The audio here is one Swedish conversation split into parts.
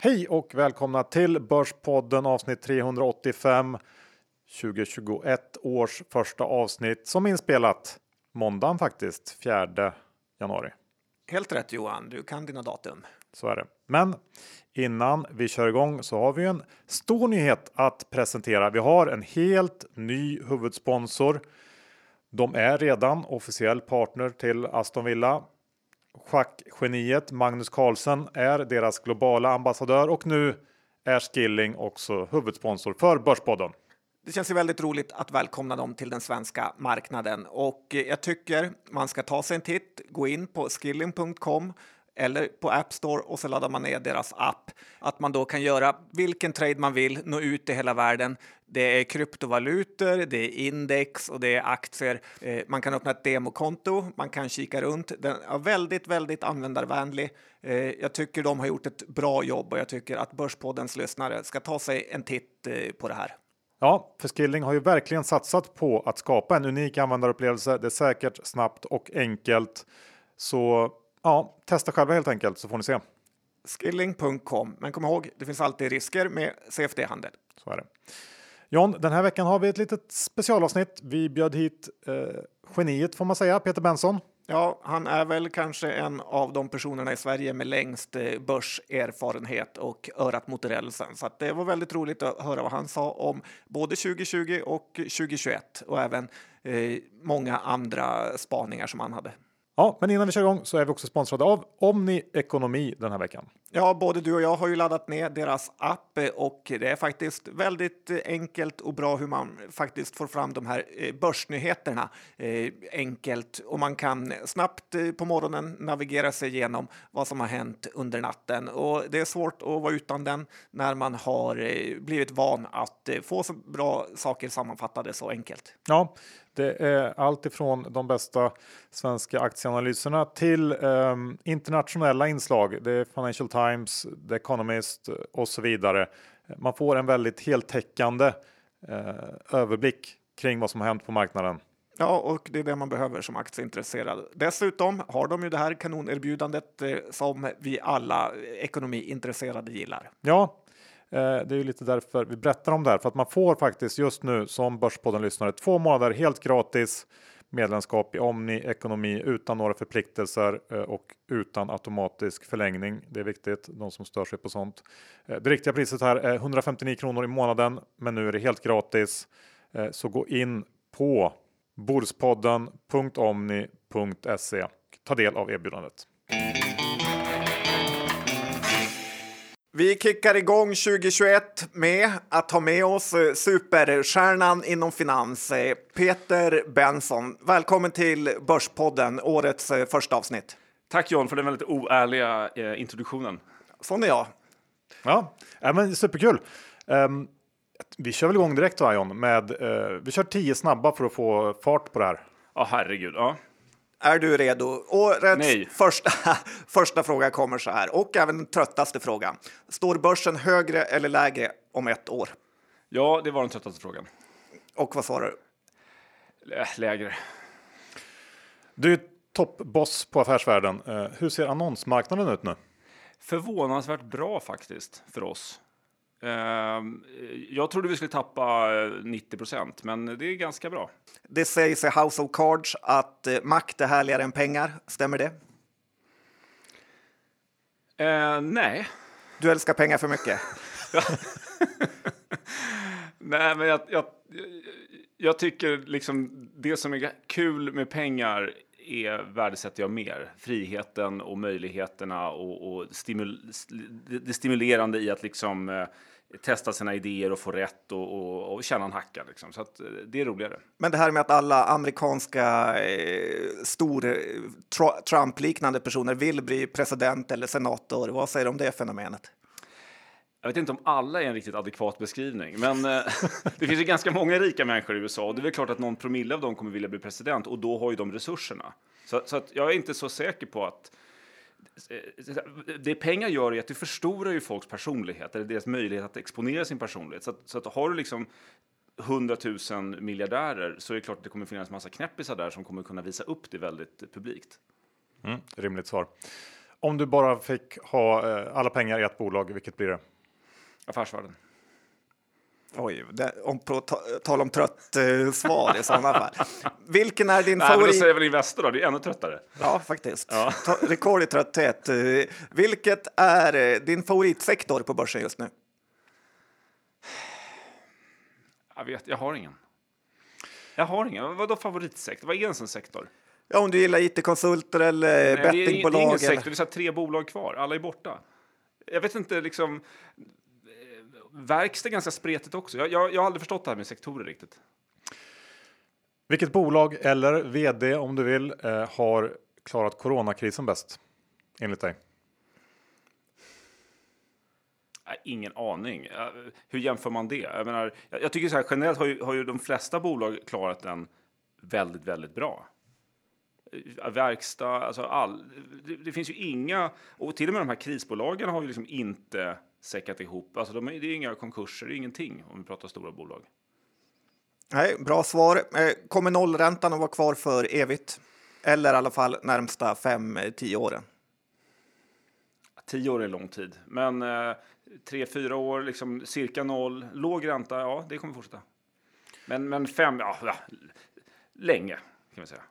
Hej och välkomna till Börspodden avsnitt 385. 2021 års första avsnitt som inspelat måndagen faktiskt, 4 januari. Helt rätt Johan, du kan dina datum. Så är det. Men innan vi kör igång så har vi en stor nyhet att presentera. Vi har en helt ny huvudsponsor. De är redan officiell partner till Aston Villa. Schackgeniet Magnus Carlsen är deras globala ambassadör och nu är Skilling också huvudsponsor för Börspodden. Det känns ju väldigt roligt att välkomna dem till den svenska marknaden och jag tycker man ska ta sig en titt, gå in på skilling.com eller på App Store och så laddar man ner deras app. Att man då kan göra vilken trade man vill, nå ut i hela världen. Det är kryptovalutor, det är index och det är aktier. Eh, man kan öppna ett demokonto, man kan kika runt. Den är väldigt, väldigt användarvänlig. Eh, jag tycker de har gjort ett bra jobb och jag tycker att Börspoddens lyssnare ska ta sig en titt eh, på det här. Ja, för Skilling har ju verkligen satsat på att skapa en unik användarupplevelse. Det är säkert, snabbt och enkelt. Så ja, testa själva helt enkelt så får ni se. Skilling.com. Men kom ihåg, det finns alltid risker med CFD-handel. Så är det. John, den här veckan har vi ett litet specialavsnitt. Vi bjöd hit eh, geniet får man säga, Peter Benson. Ja, han är väl kanske en av de personerna i Sverige med längst eh, börserfarenhet och örat mot rälsen. Så det var väldigt roligt att höra vad han sa om både 2020 och 2021 och även eh, många andra spaningar som han hade. Ja, men innan vi kör igång så är vi också sponsrade av Omni Ekonomi den här veckan. Ja, både du och jag har ju laddat ner deras app och det är faktiskt väldigt enkelt och bra hur man faktiskt får fram de här eh, börsnyheterna eh, enkelt och man kan snabbt eh, på morgonen navigera sig igenom vad som har hänt under natten och det är svårt att vara utan den när man har blivit van att få så bra saker sammanfattade så enkelt. Ja, det är allt ifrån de bästa svenska aktieanalyserna till eh, internationella inslag. Det är Financial Times, The Economist och så vidare. Man får en väldigt heltäckande eh, överblick kring vad som har hänt på marknaden. Ja, och det är det man behöver som aktieintresserad. Dessutom har de ju det här kanonerbjudandet eh, som vi alla ekonomiintresserade gillar. Ja, Eh, det är ju lite därför vi berättar om det här för att man får faktiskt just nu som Börspodden lyssnare två månader helt gratis medlemskap i Omni Ekonomi utan några förpliktelser eh, och utan automatisk förlängning. Det är viktigt, de som stör sig på sånt. Eh, det riktiga priset här är 159 kronor i månaden, men nu är det helt gratis. Så gå in på borspodden.omni.se. Ta del av erbjudandet. Vi kickar igång 2021 med att ta med oss eh, superstjärnan inom finans, eh, Peter Benson. Välkommen till Börspodden, årets eh, första avsnitt. Tack John för den väldigt oärliga eh, introduktionen. Sån är jag. Ja, ja men superkul. Um, vi kör väl igång direkt va John? Med, uh, vi kör tio snabba för att få fart på det här. Ja, herregud. Ja. Är du redo? Årets första, första fråga kommer så här, och även den tröttaste frågan. Står börsen högre eller lägre om ett år? Ja, det var den tröttaste frågan. Och vad svarar du? Lägre. Du är toppboss på affärsvärlden. Eh, hur ser annonsmarknaden ut nu? Förvånansvärt bra faktiskt för oss. Ehm, jag trodde vi skulle tappa 90 eh, procent, men det är ganska bra. Det sägs i House of Cards att eh, makt är härligare än pengar. Stämmer det? Uh, nej. Du älskar pengar för mycket? nej, men jag, jag, jag tycker liksom det som är kul med pengar är värdesätter jag mer. Friheten och möjligheterna och, och stimul, det stimulerande i att liksom eh, testa sina idéer och få rätt och, och, och känna en hacka. Liksom. Så att, eh, det är roligare. Men det här med att alla amerikanska eh, stor-Trump-liknande eh, personer vill bli president eller senator, vad säger du om det fenomenet? Jag vet inte om alla är en riktigt adekvat beskrivning, men eh, det finns ju ganska många rika människor i USA och det är väl klart att någon promille av dem kommer vilja bli president och då har ju de resurserna. Så, så att jag är inte så säker på att eh, det pengar gör är att du förstorar ju folks personlighet, eller deras möjlighet att exponera sin personlighet. Så att, så att har du liksom 100 000 miljardärer så är det klart att det kommer finnas massa knäppisar där som kommer kunna visa upp det väldigt publikt. Mm, rimligt svar. Om du bara fick ha eh, alla pengar i ett bolag, vilket blir det? Affärsvärlden. Oj, det, om på ta, tal om trött eh, svar i sådana fall. Vilken är din Nej, men då favorit? säger väl Investor då, det är ännu tröttare. Ja, faktiskt. Ja. Rekord i trötthet. Eh, vilket är eh, din favoritsektor på börsen just nu? Jag vet, jag har ingen. Jag har ingen. Vadå favoritsektor? Vad är ens en sektor? Ja, om du gillar it-konsulter eller Nej, det, är, ing- det är bettingbolag. ingen eller... sektor, det är tre bolag kvar, alla är borta. Jag vet inte, liksom... Verkstad ganska spretigt också. Jag, jag, jag har aldrig förstått det här med sektorer riktigt. Vilket bolag eller vd om du vill eh, har klarat coronakrisen bäst? Enligt dig? Nej, ingen aning. Eh, Hur jämför man det? Jag, menar, jag, tycker så här, generellt har ju, har ju de flesta bolag klarat den väldigt, väldigt bra. Eh, Verkstad, alltså all, det, det finns ju inga, och till och med de här krisbolagen har ju liksom inte säckat ihop. Alltså de, är- det är inga konkurser, det är ingenting om vi pratar stora bolag. Nej, bra svar. Eh, Kommer nollräntan att vara kvar för evigt? Eller i alla fall närmsta fem, eh, tio åren? Tio år är lång tid, men eh, tre, fyra år, liksom cirka noll, låg ränta, ja, det kommer fortsätta. Men, men fem, ja, ja, länge kan vi säga.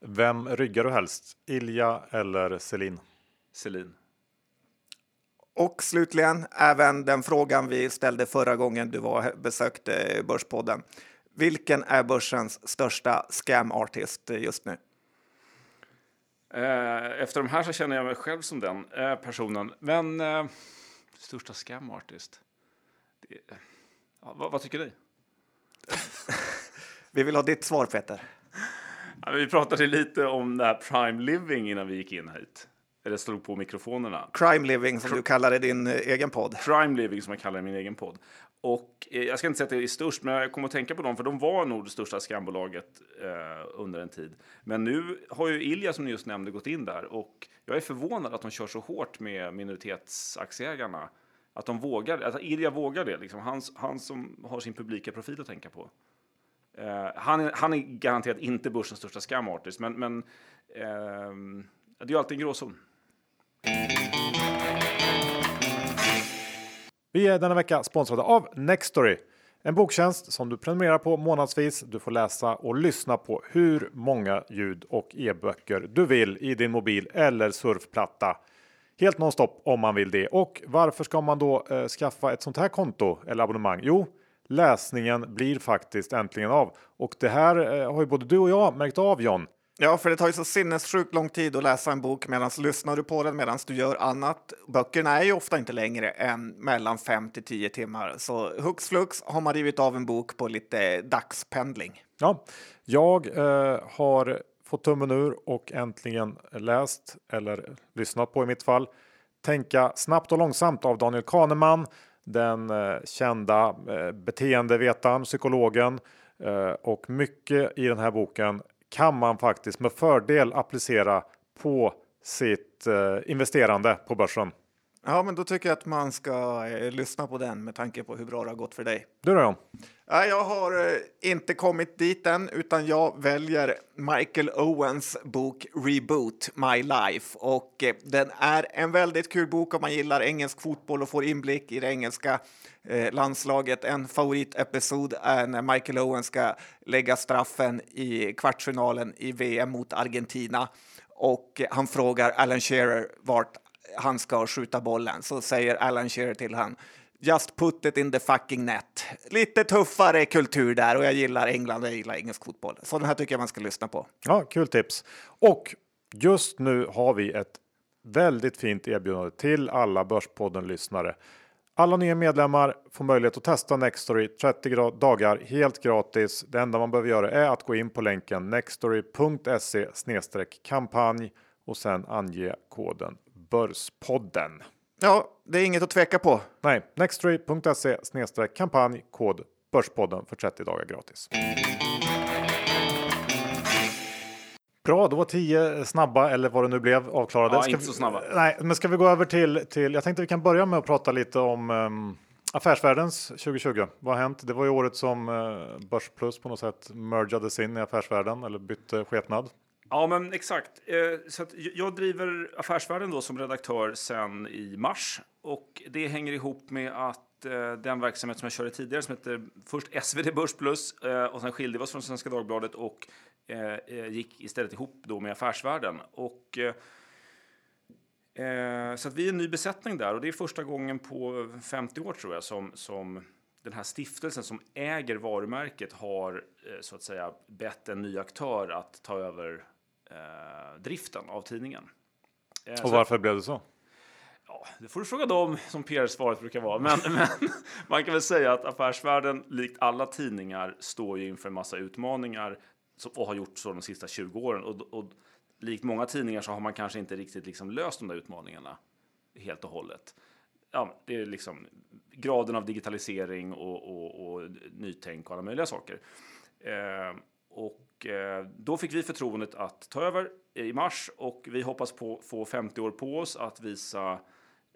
Vem ryggar du helst? Ilja eller Selin? Selin. Och slutligen även den frågan vi ställde förra gången du var, besökte Börspodden. Vilken är börsens största scam artist just nu? Eh, efter de här så känner jag mig själv som den eh, personen. Men eh, största scam artist. Det, ja, vad, vad tycker ni? Vi vill ha ditt svar Peter. Ja, vi pratade lite om det här prime living innan vi gick in hit. Eller slog på mikrofonerna. Crime Living som du kallar det i din eh, egen podd. Crime Living som jag kallar min egen podd. Och eh, jag ska inte säga att det är störst, men jag kommer att tänka på dem, för de var nog det största skambolaget eh, under en tid. Men nu har ju Ilja, som ni just nämnde, gått in där och jag är förvånad att de kör så hårt med minoritetsaktieägarna. Att de vågar, att Ilja vågar det, liksom. han, han som har sin publika profil att tänka på. Eh, han, är, han är garanterat inte börsens största scam artist, men, men ehm, det är ju alltid en gråzon. Vi är denna vecka sponsrade av Nextory. En boktjänst som du prenumererar på månadsvis. Du får läsa och lyssna på hur många ljud och e-böcker du vill i din mobil eller surfplatta. Helt nonstop om man vill det. Och varför ska man då eh, skaffa ett sånt här konto eller abonnemang? Jo, läsningen blir faktiskt äntligen av. Och det här eh, har ju både du och jag märkt av John. Ja, för det tar ju så sinnessjukt lång tid att läsa en bok medan lyssnar du på den medan du gör annat. Böckerna är ju ofta inte längre än mellan 5 till 10 timmar, så hux flux har man rivit av en bok på lite dagspendling. Ja, jag eh, har fått tummen ur och äntligen läst eller lyssnat på i mitt fall. Tänka snabbt och långsamt av Daniel Kahneman, den eh, kända eh, beteendevetaren, psykologen eh, och mycket i den här boken kan man faktiskt med fördel applicera på sitt eh, investerande på börsen. Ja, men då tycker jag att man ska eh, lyssna på den med tanke på hur bra det har gått för dig. Du då? Ja, jag har eh, inte kommit dit än, utan jag väljer Michael Owens bok Reboot My Life. Och eh, den är en väldigt kul bok om man gillar engelsk fotboll och får inblick i det engelska eh, landslaget. En favoritepisod är när Michael Owen ska lägga straffen i kvartsfinalen i VM mot Argentina. Och han frågar Alan Shearer vart han ska skjuta bollen. Så säger Alan Shearer till han Just put it in the fucking net. Lite tuffare kultur där och jag gillar England jag gillar engelsk fotboll. Så den här tycker jag man ska lyssna på. Ja, kul tips. Och just nu har vi ett väldigt fint erbjudande till alla Börspodden-lyssnare. Alla nya medlemmar får möjlighet att testa Nextory 30 dagar helt gratis. Det enda man behöver göra är att gå in på länken nextory.se kampanj och sen ange koden Börspodden. Ja, det är inget att tveka på. Nej, nextory.se kampanj kod Börspodden för 30 dagar gratis. Bra, då var 10 snabba eller vad det nu blev avklarade. Ja, Ska inte vi- så snabba. Nej, men ska vi gå över till, till jag tänkte vi kan börja med att prata lite om um, affärsvärldens 2020. Vad har hänt? Det var ju året som uh, Börsplus på något sätt mergades in i affärsvärlden eller bytte skepnad. Ja, men exakt. Eh, så att jag driver Affärsvärlden då som redaktör sen i mars och det hänger ihop med att eh, den verksamhet som jag körde tidigare som heter först SvD Börs Plus eh, och sen skilde vi oss från Svenska Dagbladet och gick istället ihop då med Affärsvärlden. Och, så att vi är en ny besättning där och det är första gången på 50 år tror jag som, som den här stiftelsen som äger varumärket har så att säga bett en ny aktör att ta över driften av tidningen. Eh, och varför blev det så? Ja, det får du fråga dem som PR-svaret brukar vara. Men, men, man kan väl säga att affärsvärlden, likt alla tidningar, står ju inför en massa utmaningar och har gjort så de sista 20 åren. Och, och likt många tidningar så har man kanske inte riktigt liksom löst de där utmaningarna helt och hållet. Ja, det är liksom graden av digitalisering och, och, och nytänk och alla möjliga saker. Eh, och Eh, då fick vi förtroendet att ta över i mars och vi hoppas på få 50 år på oss att visa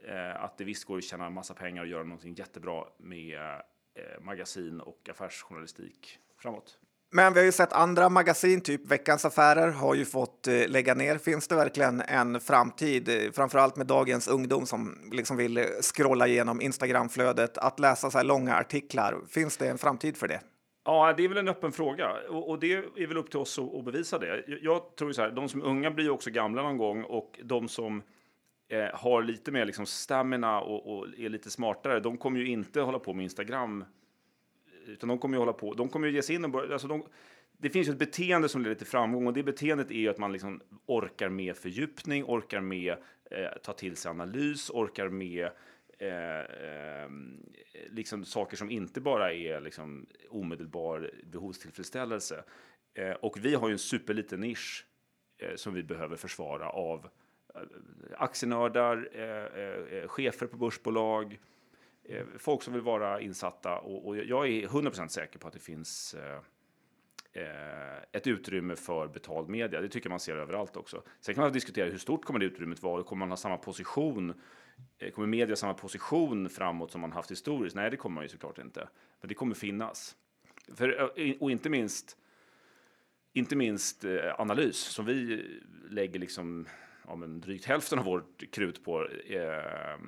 eh, att det visst går att tjäna en massa pengar och göra någonting jättebra med eh, magasin och affärsjournalistik framåt. Men vi har ju sett andra magasin, typ Veckans Affärer, har ju fått lägga ner. Finns det verkligen en framtid, framförallt med dagens ungdom som liksom vill scrolla igenom Instagramflödet, att läsa så här långa artiklar? Finns det en framtid för det? Ja, det är väl en öppen fråga och, och det är väl upp till oss att, att bevisa det. Jag, jag tror så här, de som är unga blir också gamla någon gång och de som eh, har lite mer liksom stamina och, och, är lite smartare, de kommer ju inte hålla på med Instagram, utan de kommer ju hålla på, de kommer ju ge sig in och börja, alltså de, det finns ju ett beteende som leder till framgång och det beteendet är ju att man liksom orkar med fördjupning, orkar med eh, ta till sig analys, orkar med Eh, eh, liksom saker som inte bara är liksom omedelbar behovstillfredsställelse. Eh, och vi har ju en superliten nisch eh, som vi behöver försvara av eh, aktienördar, eh, eh, eh chefer på börsbolag, folk som vill vara insatta. Och, och jag är 100% säker på att det finns Eh, ett utrymme för betald media. Det tycker man ser överallt också. Sen kan man diskutera hur stort kommer det utrymmet vara? Kommer man ha samma position Eh, kommer media samma position framåt som man haft historiskt? Nej, det kommer man ju såklart inte. Men det kommer finnas. För, eh, och inte minst, inte minst eh, analys som vi lägger liksom, ja, men drygt hälften av vårt krut på. Eh,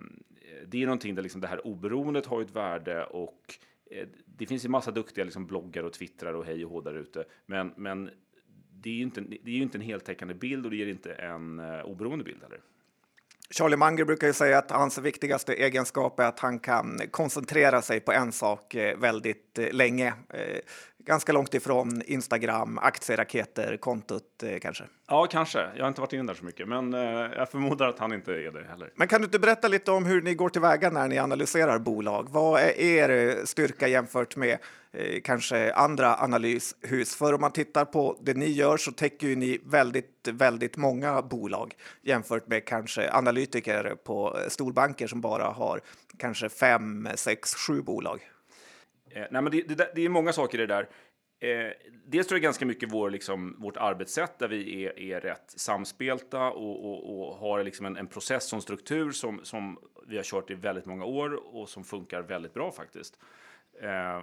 det är någonting där liksom det här oberoendet har ett värde och Eh, det finns ju massa duktiga liksom bloggar och twittrar och hej och hå där ute. Men, men det är ju inte, det är ju inte en heltäckande bild och det ger inte en uh, oberoende bild heller. Charlie Munger brukar ju säga att hans viktigaste egenskap är att han kan koncentrera sig på en sak eh, väldigt länge. Ganska långt ifrån Instagram, aktieraketer, kontot kanske. Ja, kanske. Jag har inte varit inne där så mycket, men jag förmodar att han inte är det heller. Men kan du inte berätta lite om hur ni går tillväga när ni analyserar bolag? Vad är er styrka jämfört med Eh, kanske andra analyshus. För om man tittar på det ni gör så täcker ju ni väldigt, väldigt många bolag jämfört med kanske analytiker på storbanker som bara har kanske fem, sex, sju bolag. Eh, nej, men det, det, det, är många saker i det där. Eh, dels tror jag ganska mycket vår, liksom, vårt arbetssätt där vi är, är rätt samspelta och, och, och har liksom en, en process och en struktur som, som vi har kört i väldigt många år och som funkar väldigt bra faktiskt. Eh,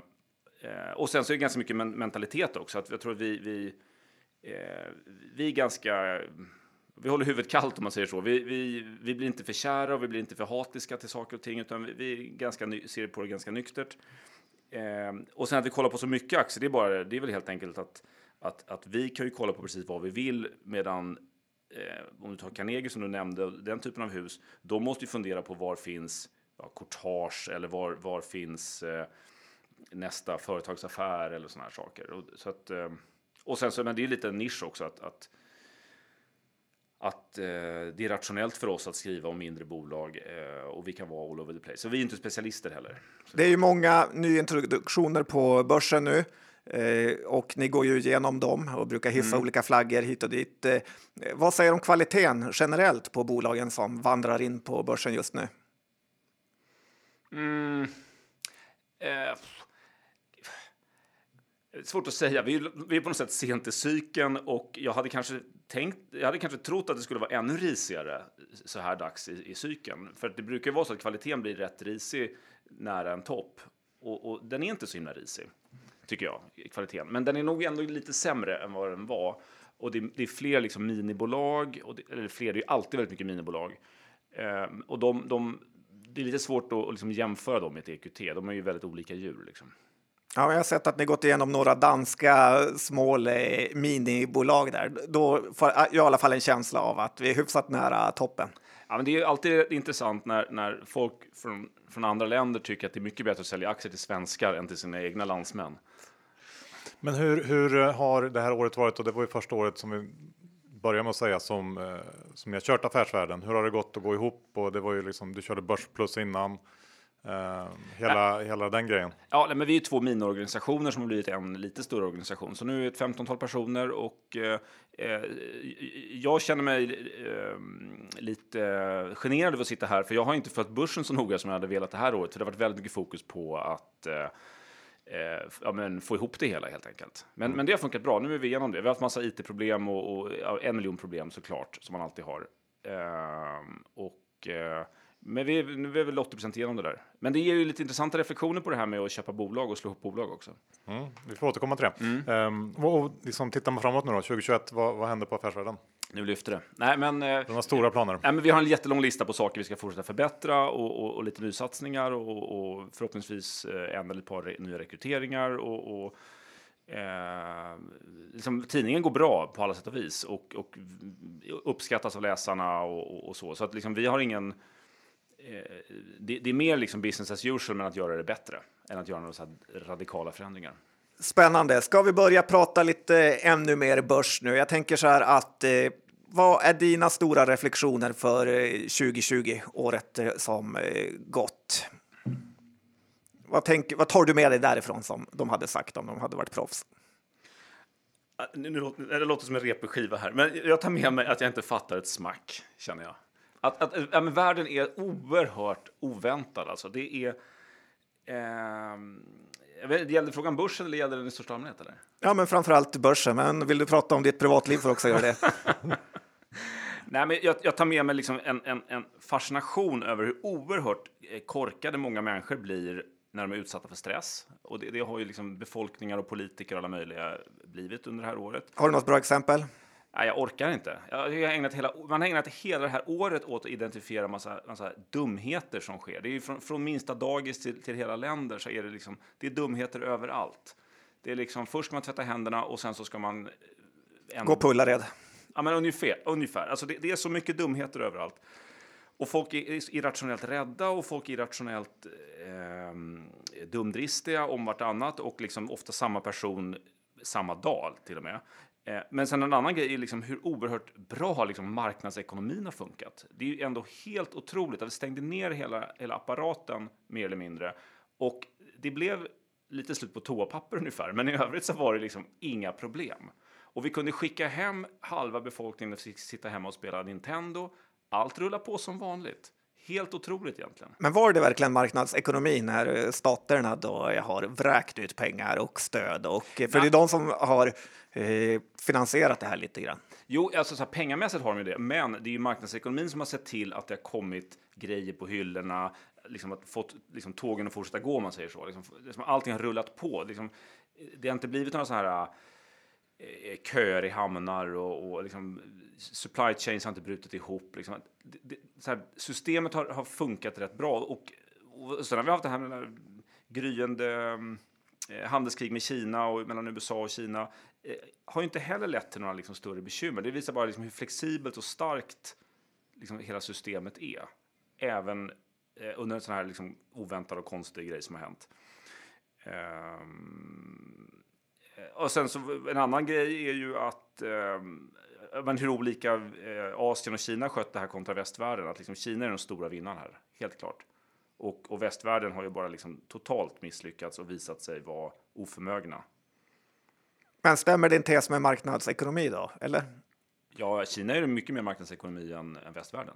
Eh, och sen så är det ganska mycket mentalitet också. Att jag tror att vi, vi, eh, vi är ganska... Vi håller huvudet kallt om man säger så. Vi, vi, vi blir inte för kära och vi blir inte för hatiska till saker och ting, utan vi, vi ganska ser på det ganska nyktert. Eh, och sen att vi kollar på så mycket aktier, det är, bara, det är väl helt enkelt att, att, att vi kan ju kolla på precis vad vi vill, medan eh, om du tar Carnegie som du nämnde, den typen av hus, de måste ju fundera på var finns ja, courtage eller var, var finns eh, nästa företagsaffär eller sådana här saker. Och, så att, eh, och sen så, men det är lite en nisch också att, att, att eh, det är rationellt för oss att skriva om mindre bolag eh, och vi kan vara all over the place. Så vi är inte specialister heller. Det är ju många nyintroduktioner på börsen nu. Eh, och ni går ju igenom dem och brukar hissa mm. olika flaggor hit och dit. Eh, vad säger du om kvaliteten generellt på bolagen som vandrar in på börsen just nu? Mm. Svårt att säga. Vi, vi är på något sätt sent i cykeln och jag hade kanske tänkt, jag hade kanske trott att det skulle vara ännu risigare så här dags i, i cykeln. För det brukar vara så att kvaliteten blir rätt risig nära en topp och, och den är inte så himla risig tycker jag, kvaliteten. Men den är nog ändå lite sämre än vad den var. och det, det är fler liksom minibolag, och det, eller fler, det är alltid väldigt mycket minibolag. Ehm, och de, de, det är lite svårt att liksom jämföra dem med ett EQT. De är ju väldigt olika djur. Liksom. Ja, jag har sett att ni gått igenom några danska små minibolag där. Då får jag i alla fall en känsla av att vi är hyfsat nära toppen. Ja, men det är alltid intressant när, när folk från, från andra länder tycker att det är mycket bättre att sälja aktier till svenskar än till sina egna landsmän. Men hur, hur har det här året varit? Och det var ju första året som vi börjar med att säga som, eh, som ni har kört affärsvärlden. Hur har det gått att gå ihop? Och det var ju liksom, du körde börsplus innan. Uh, hela, ja. hela den grejen. Ja, men vi är två miniorganisationer som har blivit en lite större organisation. Så nu är vi ett 15-tal personer och eh, eh, jag känner mig eh, lite generad över att sitta här, för jag har inte följt börsen så noga som jag hade velat det här året. För det har varit väldigt mycket fokus på att eh, eh, ja, men få ihop det hela helt enkelt. Men, mm. men det har funkat bra. Nu är vi igenom det. Vi har haft massa IT-problem och, och ja, en miljon problem såklart, som man alltid har. Ehm, och men vi är, vi är väl 80 igenom det där. Men det ger ju lite intressanta reflektioner på det här med att köpa bolag och slå ihop bolag också. Mm, vi får återkomma till det. Mm. Um, och liksom, tittar man framåt nu då, 2021, vad, vad händer på affärsvärlden? Nu lyfter det. Nej, men, eh, De har stora planer. Nej, men vi har en jättelång lista på saker vi ska fortsätta förbättra och, och, och lite nysatsningar och, och förhoppningsvis en eller ett par nya rekryteringar. och, och Eh, liksom, tidningen går bra på alla sätt och vis och, och uppskattas av läsarna och, och så. Så att liksom, vi har ingen det, det, är mer liksom business as usual, men att göra det bättre än att göra några så radikala förändringar. Spännande. Ska vi börja prata lite ännu mer börs nu? Jag tänker så här att eh, vad är dina stora reflektioner för eh, 2020, året eh, som eh, gått? Vad, tänk, vad tar du med dig därifrån som de hade sagt om de hade varit proffs? Nu, nu, det låter som en repig skiva här, men jag tar med mig att jag inte fattar ett smack, känner jag. Att, att ja, men världen är oerhört oväntad. Alltså. Det är... Eh, vet, gällde frågan börsen eller gällde den i största allmänhet? Eller? Ja, men framförallt börsen. Men vill du prata om ditt privatliv får du också göra det. Nej, men jag, jag, tar med mig liksom en, en, en, fascination över hur oerhört eh, korkade många människor blir när de är utsatta för stress. Och det, det har ju liksom befolkningar och politiker och alla möjliga blivit under det här året. Har du något bra exempel? Nej, jag orkar inte. Jag har ägnat hela, man har ägnat hela det här året åt att identifiera massa, massa dumheter som sker. Det är från, från, minsta dagis till, till hela länder så är det liksom, det är dumheter överallt. Det är liksom, först ska man tvätta händerna och sen så ska man... En, Gå på Ullared. Ja, men ungefär. ungefär. Alltså det, det, är så mycket dumheter överallt. Och folk är irrationellt rädda och folk är irrationellt eh, dumdristiga om vartannat och liksom ofta samma person samma dag till och med. Eh, men sen en annan grej är liksom hur oerhört bra liksom marknadsekonomin har funkat. Det är ju ändå helt otroligt att vi stängde ner hela, hela apparaten mer eller mindre. Och det blev lite slut på toapapper ungefär, men i övrigt så var det liksom inga problem. Och vi kunde skicka hem halva befolkningen och sitta hemma och spela Nintendo. Allt rullar på som vanligt. Helt otroligt egentligen. Men var det verkligen marknadsekonomi när staterna då har vräkt ut pengar och stöd? Och, för ja. det är de som har eh, finansierat det här lite grann. Jo, alltså så här, pengamässigt har de ju det, men det är ju marknadsekonomin som har sett till att det har kommit grejer på hyllorna, liksom att fått liksom, tågen att fortsätta gå om man säger så. Liksom, liksom, allting har rullat på. Liksom, det har inte blivit några sådana här eh, köer i hamnar och, och liksom, supply chains har inte brutit ihop. Liksom. Det, det, här, systemet har, har funkat rätt bra och, och sen har vi haft det här med gryende eh, eh, handelskrig med Kina och mellan USA och Kina eh, har ju inte heller lett till några liksom, större bekymmer. Det visar bara liksom, hur flexibelt och starkt liksom, hela systemet är. Även eh, under en sån här liksom, oväntad och konstig grej som har hänt. Um, och sen så en annan grej är ju att um, men hur olika eh, Asien och Kina skött det här kontra västvärlden. Att liksom Kina är den stora vinnaren här, helt klart. Och, och västvärlden har ju bara liksom totalt misslyckats och visat sig vara oförmögna. Men stämmer din tes med marknadsekonomi då, eller? Ja, Kina är mycket mer marknadsekonomi än, än västvärlden.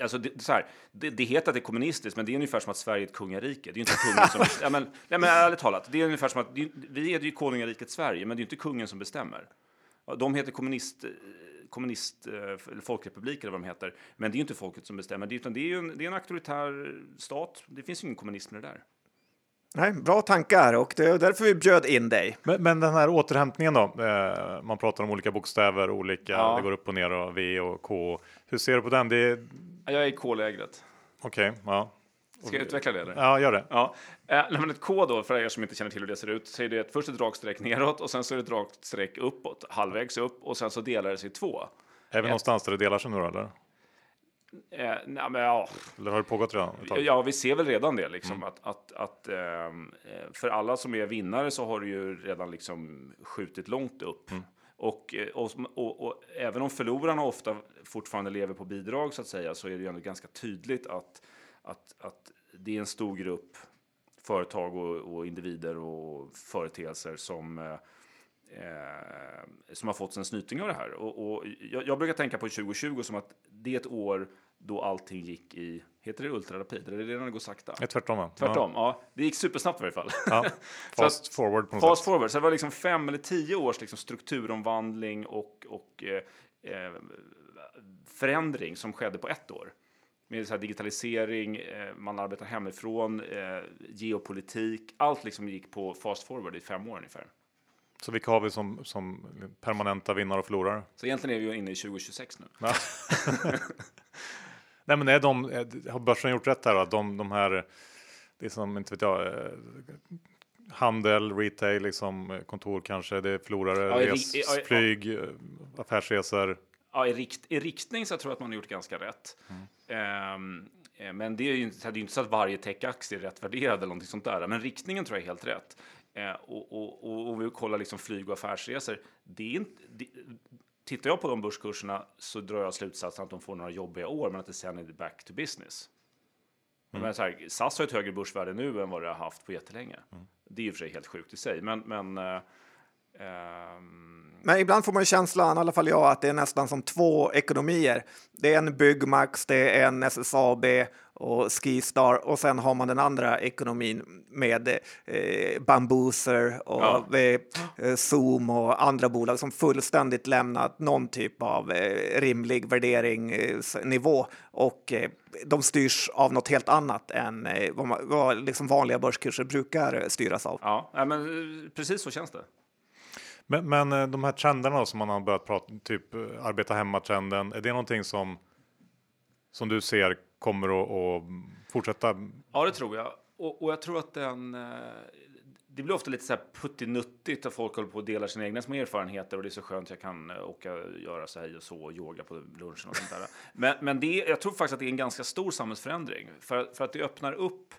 Alltså det, så här, det, det, heter att det är kommunistiskt, men det är ungefär som att Sverige är ett kungarike. Det är inte kungen som... ja, men, nej, men ärligt talat, det är ungefär som att vi är ju konungariket Sverige, men det är inte kungen som bestämmer. De heter kommunist, kommunist eller eh, folkrepublik eller vad de heter. Men det är inte folket som bestämmer, utan det är, en, det är en auktoritär stat. Det finns ingen kommunism i det där. Nej, bra tankar och det är därför vi bjöd in dig. Men, men den här återhämtningen då? Eh, man pratar om olika bokstäver, olika, Ja. det går upp och ner och V och K. Hur ser du på den? Det är Jag är i K-lägret. okej, ja. Ska jag utveckla det? Eller? Ja, gör det. Ja, eh, men ett K då, för er som inte känner till hur det ser ut, så är det ett, först ett rakt streck neråt och sen så är det ett rakt streck uppåt, halvvägs upp och sen så delar det sig i två. Är vi någonstans där det delar sig nu då, eller? Eh, nej, men, ja, Eller har det pågått redan? ett ja, vi ser väl redan det liksom att, att, att ehm, eh, för alla som är vinnare så har det ju redan liksom skjutit långt upp. Och, eh, och, och, och även om förlorarna ofta fortfarande lever på bidrag så att säga så är det ju ändå ganska tydligt att, att, att det är en stor grupp företag och, och individer och företeelser som eh, som har fått en snyting av det här. Och, och jag, jag brukar tänka på 2020 som att det är ett år då allting gick i, heter det ultrarapid? Eller är det när det går sakta? Ja, tvärtom va? Tvärtom, ja. Det gick supersnabbt i varje fall. Ja. Fast forward på något Fast sätt. forward, så det var liksom fem eller tio års liksom strukturomvandling och, och eh, eh, förändring som skedde på ett år. Med så här digitalisering, eh, man arbetar hemifrån, eh, geopolitik, allt liksom gick på fast forward i fem år ungefär. Så vilka har vi som, som permanenta vinnare och förlorare? Så egentligen är vi inne i 2026 nu. Nej, men är de, är- har börsen gjort rätt här då? De, de här, det är som, inte vet jag, eh, handel, retail, liksom, eh, kontor kanske, det är förlorare, Ja, res, i- flyg, eh, affärsresor. Ja, i, rikt, i riktning så tror jag att man har gjort ganska rätt. Mm. Ehm, eh, men det är ju inte, det är inte så att varje techaktie är rätt värderad eller någonting sånt där. Men riktningen tror jag är helt rätt. Eh, och, och, och om vi kollar liksom flyg och affärsresor, det är inte, det, tittar jag på de börskurserna så drar jag slutsatsen att de får några jobbiga år, men att det sen är back to business. Mm. Men så här, SAS har ett högre börsvärde nu än vad det har haft på jättelänge. Mm. Det är ju för sig helt sjukt i sig, men, men eh, ehm, Men ibland får man ju känslan, i alla fall jag, att det är nästan som två ekonomier. Det är en Byggmax, det är en SSAB och Skistar och sen har man den andra ekonomin med eh, Bambooser och Ja. eh, eh, Zoom och andra bolag som fullständigt lämnat någon typ av eh, rimlig värderingsnivå och eh, de styrs av något helt annat än eh, vad, man, vad liksom vanliga börskurser brukar eh, styras av. ja, men eh, precis så känns det. Men, men eh, de här trenderna som man har börjat prata, typ eh, arbeta hemma-trenden, är det någonting som, som du ser kommer att, att fortsätta? Ja, det tror jag. Och, och jag tror att den... eh, Det blir ofta lite så här puttinuttigt att folk håller på och delar sina egna små erfarenheter och det är så skönt jag kan åka och göra så här och så och yoga på lunchen och sånt där. Men, men det, jag tror faktiskt att det är en ganska stor samhällsförändring för, för att det öppnar upp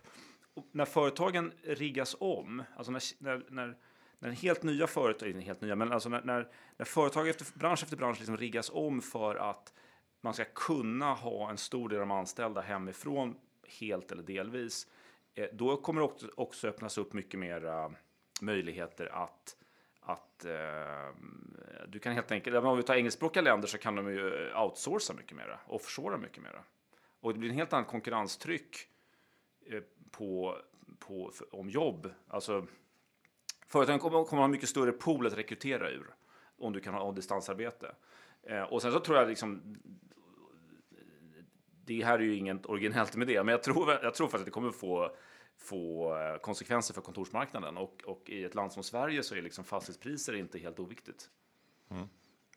när företagen riggas om, alltså när, när, när, när helt nya företag, inte helt nya, men alltså när, när, när företag efter bransch efter bransch liksom riggas om för att man ska kunna ha en stor del av de anställda hemifrån helt eller delvis, eh, då kommer det också, också öppnas upp mycket mer möjligheter att att eh, du kan helt enkelt, om vi tar engelskspråkiga länder så kan de ju outsourca mycket mera, offshora mycket mera. Och det blir en helt annan konkurrenstryck eh, på, på, för, om jobb. Alltså, företagen kommer, kommer ha mycket större pool att rekrytera ur om du kan ha distansarbete. Eh, och sen så tror jag liksom det här är ju inget originellt med det, men jag tror, jag tror faktiskt att det kommer få, få eh, konsekvenser för kontorsmarknaden och, och i ett land som Sverige så är liksom fastighetspriser inte helt oviktigt. Mm.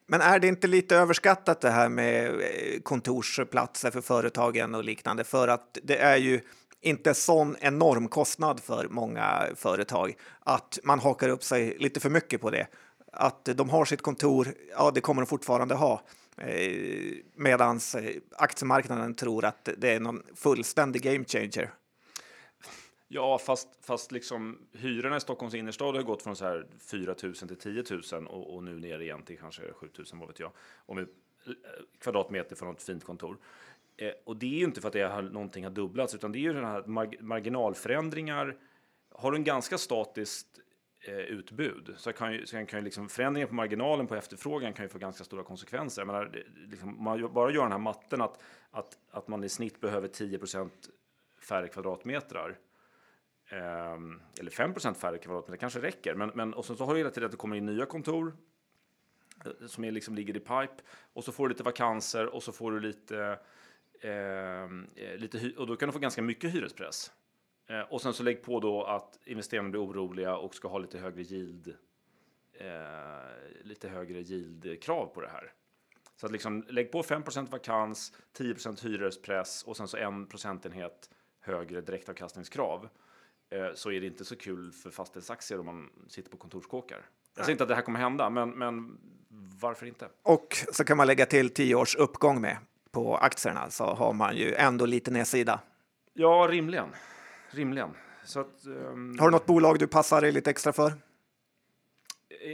Men är det inte lite överskattat det här med eh, kontorsplatser för företagen och liknande? För att det är ju inte sån enorm kostnad för många företag att man hakar upp sig lite för mycket på det. Att de har sitt kontor, ja, det kommer de fortfarande ha. Eh, Medan eh, aktiemarknaden tror att det är någon fullständig game changer. Ja, fast, fast liksom hyrorna i Stockholms innerstad har gått från så här 4 000 till 10 000 och, och nu ner igen till kanske 7 000, vad vet jag, om vi, eh, kvadratmeter för något fint kontor. Eh, och det är ju inte för att det har, någonting har dubblats, utan det är ju den här mar marginalförändringar. Har du en ganska statiskt eh, utbud så kan ju, så kan ju liksom förändringar på marginalen på efterfrågan kan ju få ganska stora konsekvenser. Jag menar, liksom, man bara gör den här matten att, att, att man i snitt behöver 10 färre kvadratmetrar Ehm, eller 5 färre kvadratmeter kanske räcker. Men, men, och sen så har du hela tiden att det kommer in nya kontor eh, som är liksom ligger i pipe och så får du lite vakanser och så får du lite, eh, lite och då kan du få ganska mycket hyrespress. Eh, och sen så lägg på då att investerarna blir oroliga och ska ha lite högre yield. Eh, lite högre yield-krav på det här. Så att liksom lägg på 5% vakans, 10% hyrespress och sen så en procentenhet högre direktavkastningskrav. Eh, så är det inte så kul för fastighetsaktier om man sitter på kontorskåkar. Jag säger inte att det här kommer hända, men, men varför inte? Och så kan man lägga till 10 års uppgång med på aktierna så har man ju ändå lite nedsida. Ja, rimligen. Rimligen. Så att, um... Har du något bolag du passar dig lite extra för?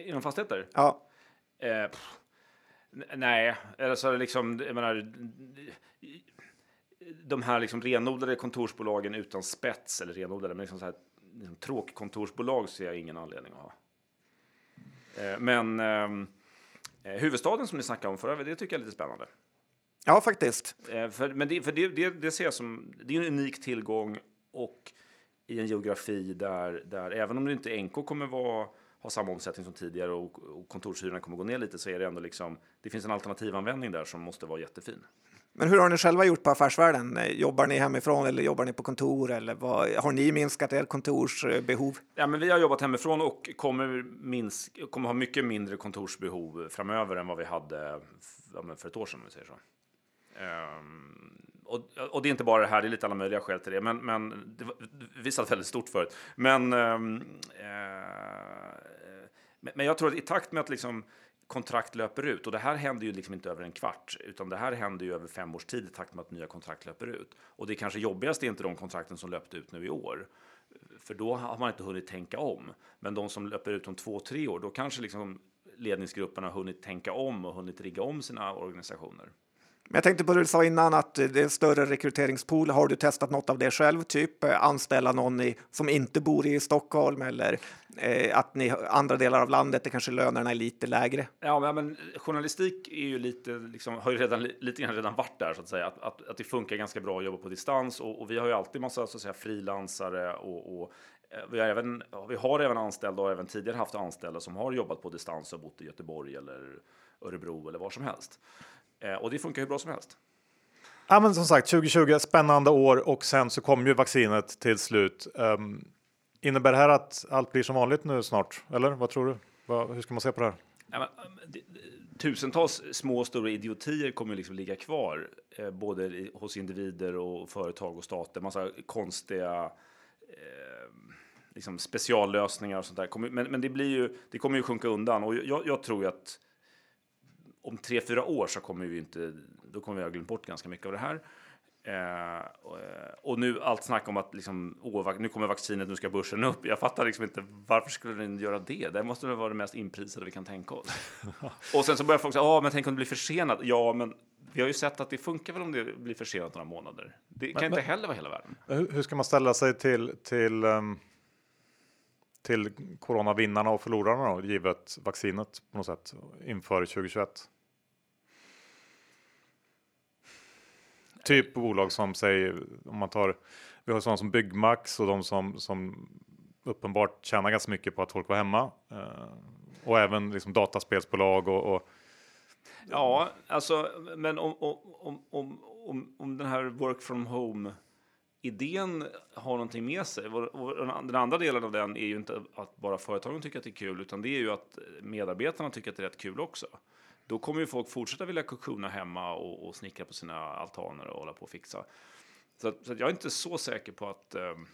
Inom fastigheter? Ja. Eh, nej, eller så är det liksom, jag menar, de här liksom renodlade kontorsbolagen utan spets, eller renodlade, men liksom så här, liksom tråkkontorsbolag ser jag ingen anledning att ha. Eh, men ehm, eh, huvudstaden som ni snackade om förra det tycker jag är lite spännande. Ja, faktiskt. Eh, för, men det, för det, det, det ser jag som, det är en unik tillgång och i en geografi där, där även om det inte NK kommer vara ha samma omsättning som tidigare och, och kontorshyrorna kommer gå ner lite så är det ändå liksom, det finns en alternativanvändning där som måste vara jättefin. Men hur har ni själva gjort på Affärsvärlden? Jobbar ni hemifrån eller jobbar ni på kontor? Eller vad, har ni minskat er kontorsbehov? Ja, men vi har jobbat hemifrån och kommer, minsk, kommer ha mycket mindre kontorsbehov framöver än vad vi hade för ett år sedan. Om vi säger så. Um, och, och, det är inte bara det här, det är lite alla möjliga skäl till det. Men, men det, vi satt väldigt stort förut. Men, um, uh, men jag tror att i takt med att liksom, kontrakt löper ut. Och det här händer ju liksom inte över en kvart, utan det här händer ju över fem års tid i takt med att nya kontrakt löper ut. Och det kanske jobbigaste är inte de kontrakten som löpte ut nu i år, för då har man inte hunnit tänka om. Men de som löper ut om två, tre år, då kanske liksom ledningsgrupperna har hunnit tänka om och hunnit rigga om sina organisationer. Men jag tänkte på det du sa innan att det är en större rekryteringspool. Har du testat något av det själv? Typ eh, anställa någon i, som inte bor i Stockholm eller eh, att ni andra delar av landet där kanske lönerna är lite lägre? Ja, men, men journalistik är ju lite, liksom, har ju redan, lite grann redan varit där så att säga. Att, att, att det funkar ganska bra att jobba på distans och, och vi har ju alltid massa så att säga frilansare och, och eh, vi har, även, vi har även anställda och även tidigare haft anställda som har jobbat på distans och bott i Göteborg eller Örebro eller var som helst. Eh, och det funkar hur bra som helst. Ja, men som sagt, 2020 spännande år och sen så kommer ju vaccinet till slut. Um, innebär det här att allt blir som vanligt nu snart? Eller vad tror du? Vad, hur ska man se på det här? Ja, men, tusentals små och stora idiotier kommer liksom ligga kvar, eh, både hos individer och företag och stater. Massa konstiga eh, liksom speciallösningar och sånt där. Men, men det, blir ju, det kommer ju sjunka undan och jag, jag tror ju att om tre, fyra år så kommer vi inte, då kommer vi ha glömt bort ganska mycket av det här. Eh, och, och, nu allt snack om att liksom, åh, nu kommer vaccinet, nu ska börsen upp. Jag fattar liksom inte varför skulle den göra det? Det måste väl vara det mest inprisade vi kan tänka oss. och sen så börjar folk säga, ja, men tänk om det blir försenat. Ja, men vi har ju sett att det funkar väl om det blir försenat några månader. Det kan men, inte heller vara hela världen. Hur ska man ställa sig till till um, till coronavinnarna och förlorarna då, givet vaccinet på något sätt inför 2021? Typ bolag som säger, om man tar, vi har sådana som Byggmax och de som, som uppenbart tjänar ganska mycket på att folk var hemma. Eh, och även liksom dataspelsbolag och, och Ja, alltså, men om, om, om, om, om den här work from home idén har någonting med sig. och Den andra delen av den är ju inte att bara företagen tycker att det är kul, utan det är ju att medarbetarna tycker att det är rätt kul också då kommer ju folk fortsätta vilja kokona hemma och, och snickra på sina altaner och hålla på och fixa. Så, så jag är inte så säker på att ehm,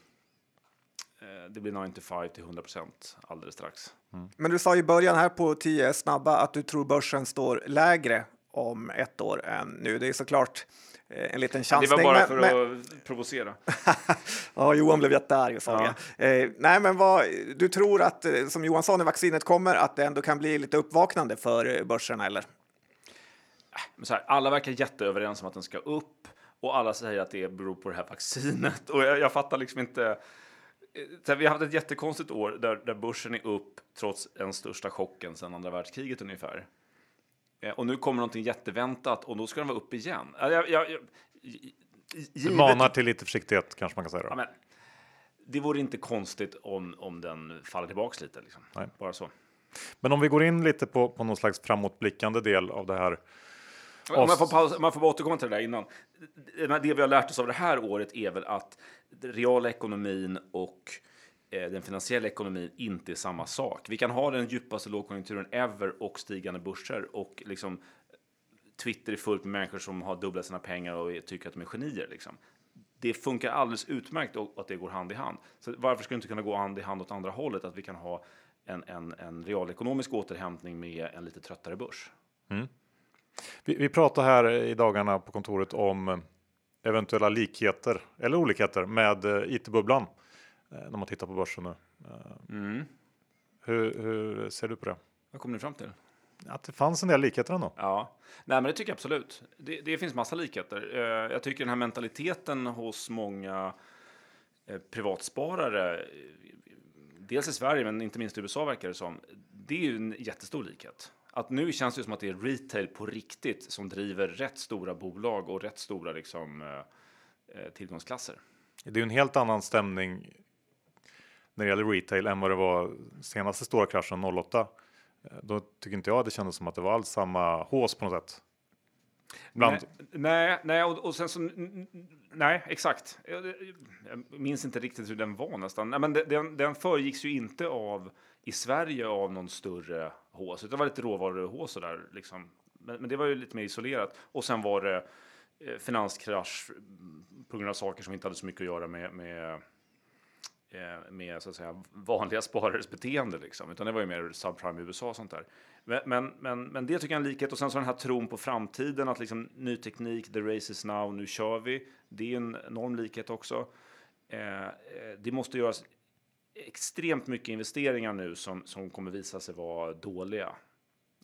eh, det blir 95 till 100 procent alldeles strax. Mm. Men du sa i början här på 10 snabba att du tror börsen står lägre om ett år än nu. Det är såklart Eh, en liten chansning. Det var bara för men, att provocera. ja, Johan blev jättearg sa ja. eh, Nej, men vad, du tror att, eh, som Johan sa när vaccinet kommer, att det ändå kan bli lite uppvaknande för eh, börserna, eller? Så här, alla verkar jätteöverens om att den ska upp och alla säger att det beror på det här vaccinet. Och jag, jag fattar liksom inte. Så vi har haft ett jättekonstigt år där, där börsen är upp trots den största chocken sedan andra världskriget ungefär. Eh, och nu kommer någonting jätteväntat och då ska den vara upp igen. Jag, jag, jag, givet... Manar till lite försiktighet kanske man kan säga. Då. Ja, men, det vore inte konstigt om, om den faller tillbaks lite. Liksom. Bara så. Men om vi går in lite på, på någon slags framåtblickande del av det här Om man får, pausa, om man får bara återkomma till det där innan. Det vi har lärt oss av det här året är väl att reala ekonomin och Eh, den finansiella ekonomin inte är samma sak. Vi kan ha den djupaste lågkonjunkturen ever och stigande börser och liksom eh, Twitter är fullt med människor som har dubblat sina pengar och tycker att de är genier. Liksom. Det funkar alldeles utmärkt att det går hand i hand. Så varför skulle det inte kunna gå hand i hand åt andra hållet? Att vi kan ha en, en, en realekonomisk återhämtning med en lite tröttare börs. Mm. Vi, vi pratar här i dagarna på kontoret om eh, eventuella likheter eller olikheter med IT-bubblan när man tittar på börsen nu. Eh, mm. Hur, hur, ser du på det? Vad kommer ni fram till? Att det fanns en del likheter ändå. Ja, nej, men det tycker jag absolut. Det, det finns massa likheter. Jag tycker den här mentaliteten hos många privatsparare, dels i Sverige men inte minst i USA verkar det som, det är ju en jättestor likhet att nu känns det som att det är retail på riktigt som driver rätt stora bolag och rätt stora liksom, eh, eh tillgångsklasser. Det är ju en helt annan stämning när det gäller retail än vad det var senaste stora kraschen 08. Eh, då tycker inte jag det kändes som att det var alls samma hås på något sätt. Bland... Nej, nej, och, och, sen så, nej, exakt. Jag, jag, minns inte riktigt hur den var nästan. Nej, men den, den föregicks ju inte av i Sverige av någon större hås, utan det var lite råvaruhås där liksom. Men, men, det var ju lite mer isolerat. Och sen var det eh, finanskrasch på grund av saker som inte hade så mycket att göra med, med Eh, med så att säga vanliga sparares beteende liksom, utan det var ju mer subprime i USA och sånt där. Men, men, men, det tycker jag är en likhet och sen så den här tron på framtiden att liksom ny teknik, the race is now, nu kör vi. Det är en enorm likhet också. Eh, eh det måste göras extremt mycket investeringar nu som, som kommer visa sig vara dåliga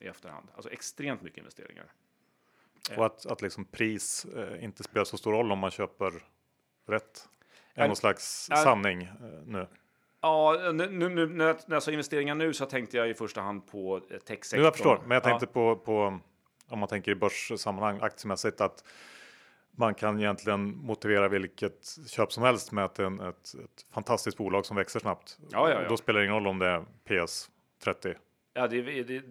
i efterhand. Alltså extremt mycket investeringar. Och att, att liksom pris eh, inte spelar så stor roll om man köper rätt. Är någon slags är, sanning eh, nu. Ja, nu, nu, jag, när jag sa investeringar nu så tänkte jag i första hand på eh, techsektorn. Jag förstår, men jag tänkte ja. på, på om man tänker i börssammanhang aktiemässigt att man kan egentligen motivera vilket köp som helst med att det är ett, ett fantastiskt bolag som växer snabbt. Ja, ja, ja. Då spelar det ingen roll om det är PS 30. Ja, det, det, det,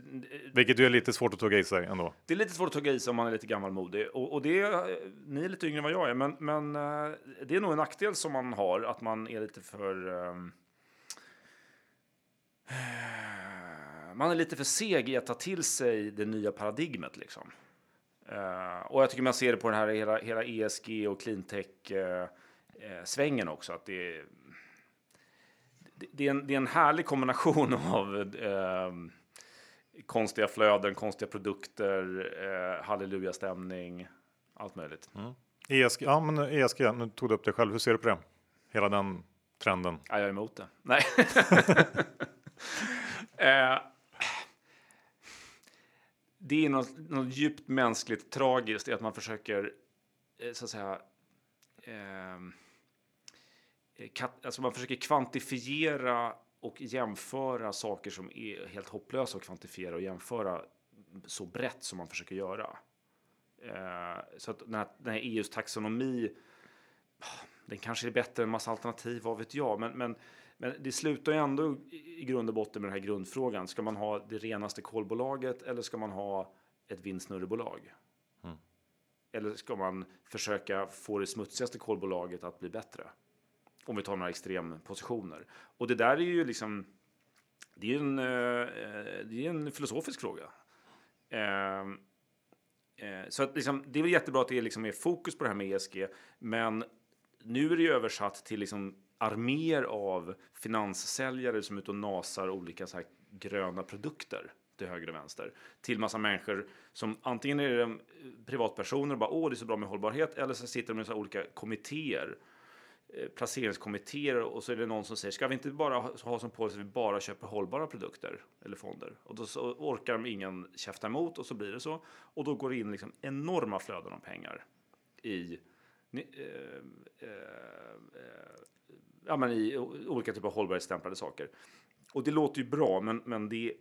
Vilket ju är lite svårt att tugga i sig ändå. Det är lite svårt att tugga i sig om man är lite gammalmodig. Och, och det, ni är lite yngre än vad jag är, men, men eh, det är nog en nackdel som man har, att man är lite för... Um, man är lite för seg i att ta till sig det nya paradigmet. Liksom. Uh, och jag tycker man ser det på den här hela, hela ESG och cleantech-svängen uh, också. Att det, är, det, är en, det är en härlig kombination av uh, konstiga flöden, konstiga produkter, uh, halleluja-stämning, allt möjligt. Mm. ESG, ja men ESG, nu tog du upp det själv. Hur ser du på det? Hela den trenden? Ja, jag är emot det. Nej. det är något, något djupt mänskligt tragiskt i att man försöker eh, så att säga eh, alltså man försöker kvantifiera och jämföra saker som är helt hopplösa att kvantifiera och jämföra så brett som man försöker göra. Eh, så att den här, den här EUs taxonomi, den kanske är bättre än massa alternativ, vad vet jag, men, men men det slutar ju ändå i grund och botten med den här grundfrågan. Ska man ha det renaste kolbolaget eller ska man ha ett vindsnurrebolag? Mm. Eller ska man försöka få det smutsigaste kolbolaget att bli bättre? Om vi tar några extrempositioner. Och det där är ju liksom, det är en, eh, det är en filosofisk fråga. Ehm, eh, så att liksom, det är väl jättebra att det är liksom är fokus på det här med ESG, men nu är det ju översatt till liksom arméer av finanssäljare som är ute och nasar olika så här gröna produkter till höger och vänster till massa människor som antingen är det privatpersoner och bara åh det är så bra med hållbarhet eller så sitter de i så olika kommittéer eh, Eh, placeringskommittéer och så är det någon som säger ska vi inte bara ha som policy att vi bara köper hållbara produkter eller fonder och då så orkar de ingen käfta emot och så blir det så och då går det in liksom enorma flöden av pengar i eh, eh, eh, ja, men i olika typer av hållbarhetsstämplade saker. Och det låter ju bra, men, men det,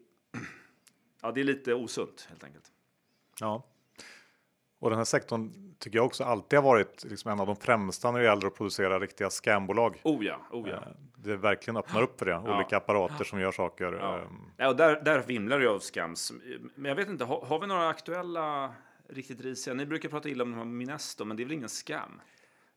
ja, det är lite osunt helt enkelt. Ja. Och den här sektorn tycker jag också alltid har varit liksom en av de främsta när det gäller att producera riktiga scambolag. Oh ja, oh ja. Eh, det verkligen öppnar upp för det. Ja. Olika apparater som gör saker. Ja. Ehm. ja och där, där vimlar det av scams. Men jag vet inte, har, har vi några aktuella riktigt risiga. Ni brukar prata illa om de här Minesto, men det är väl ingen scam?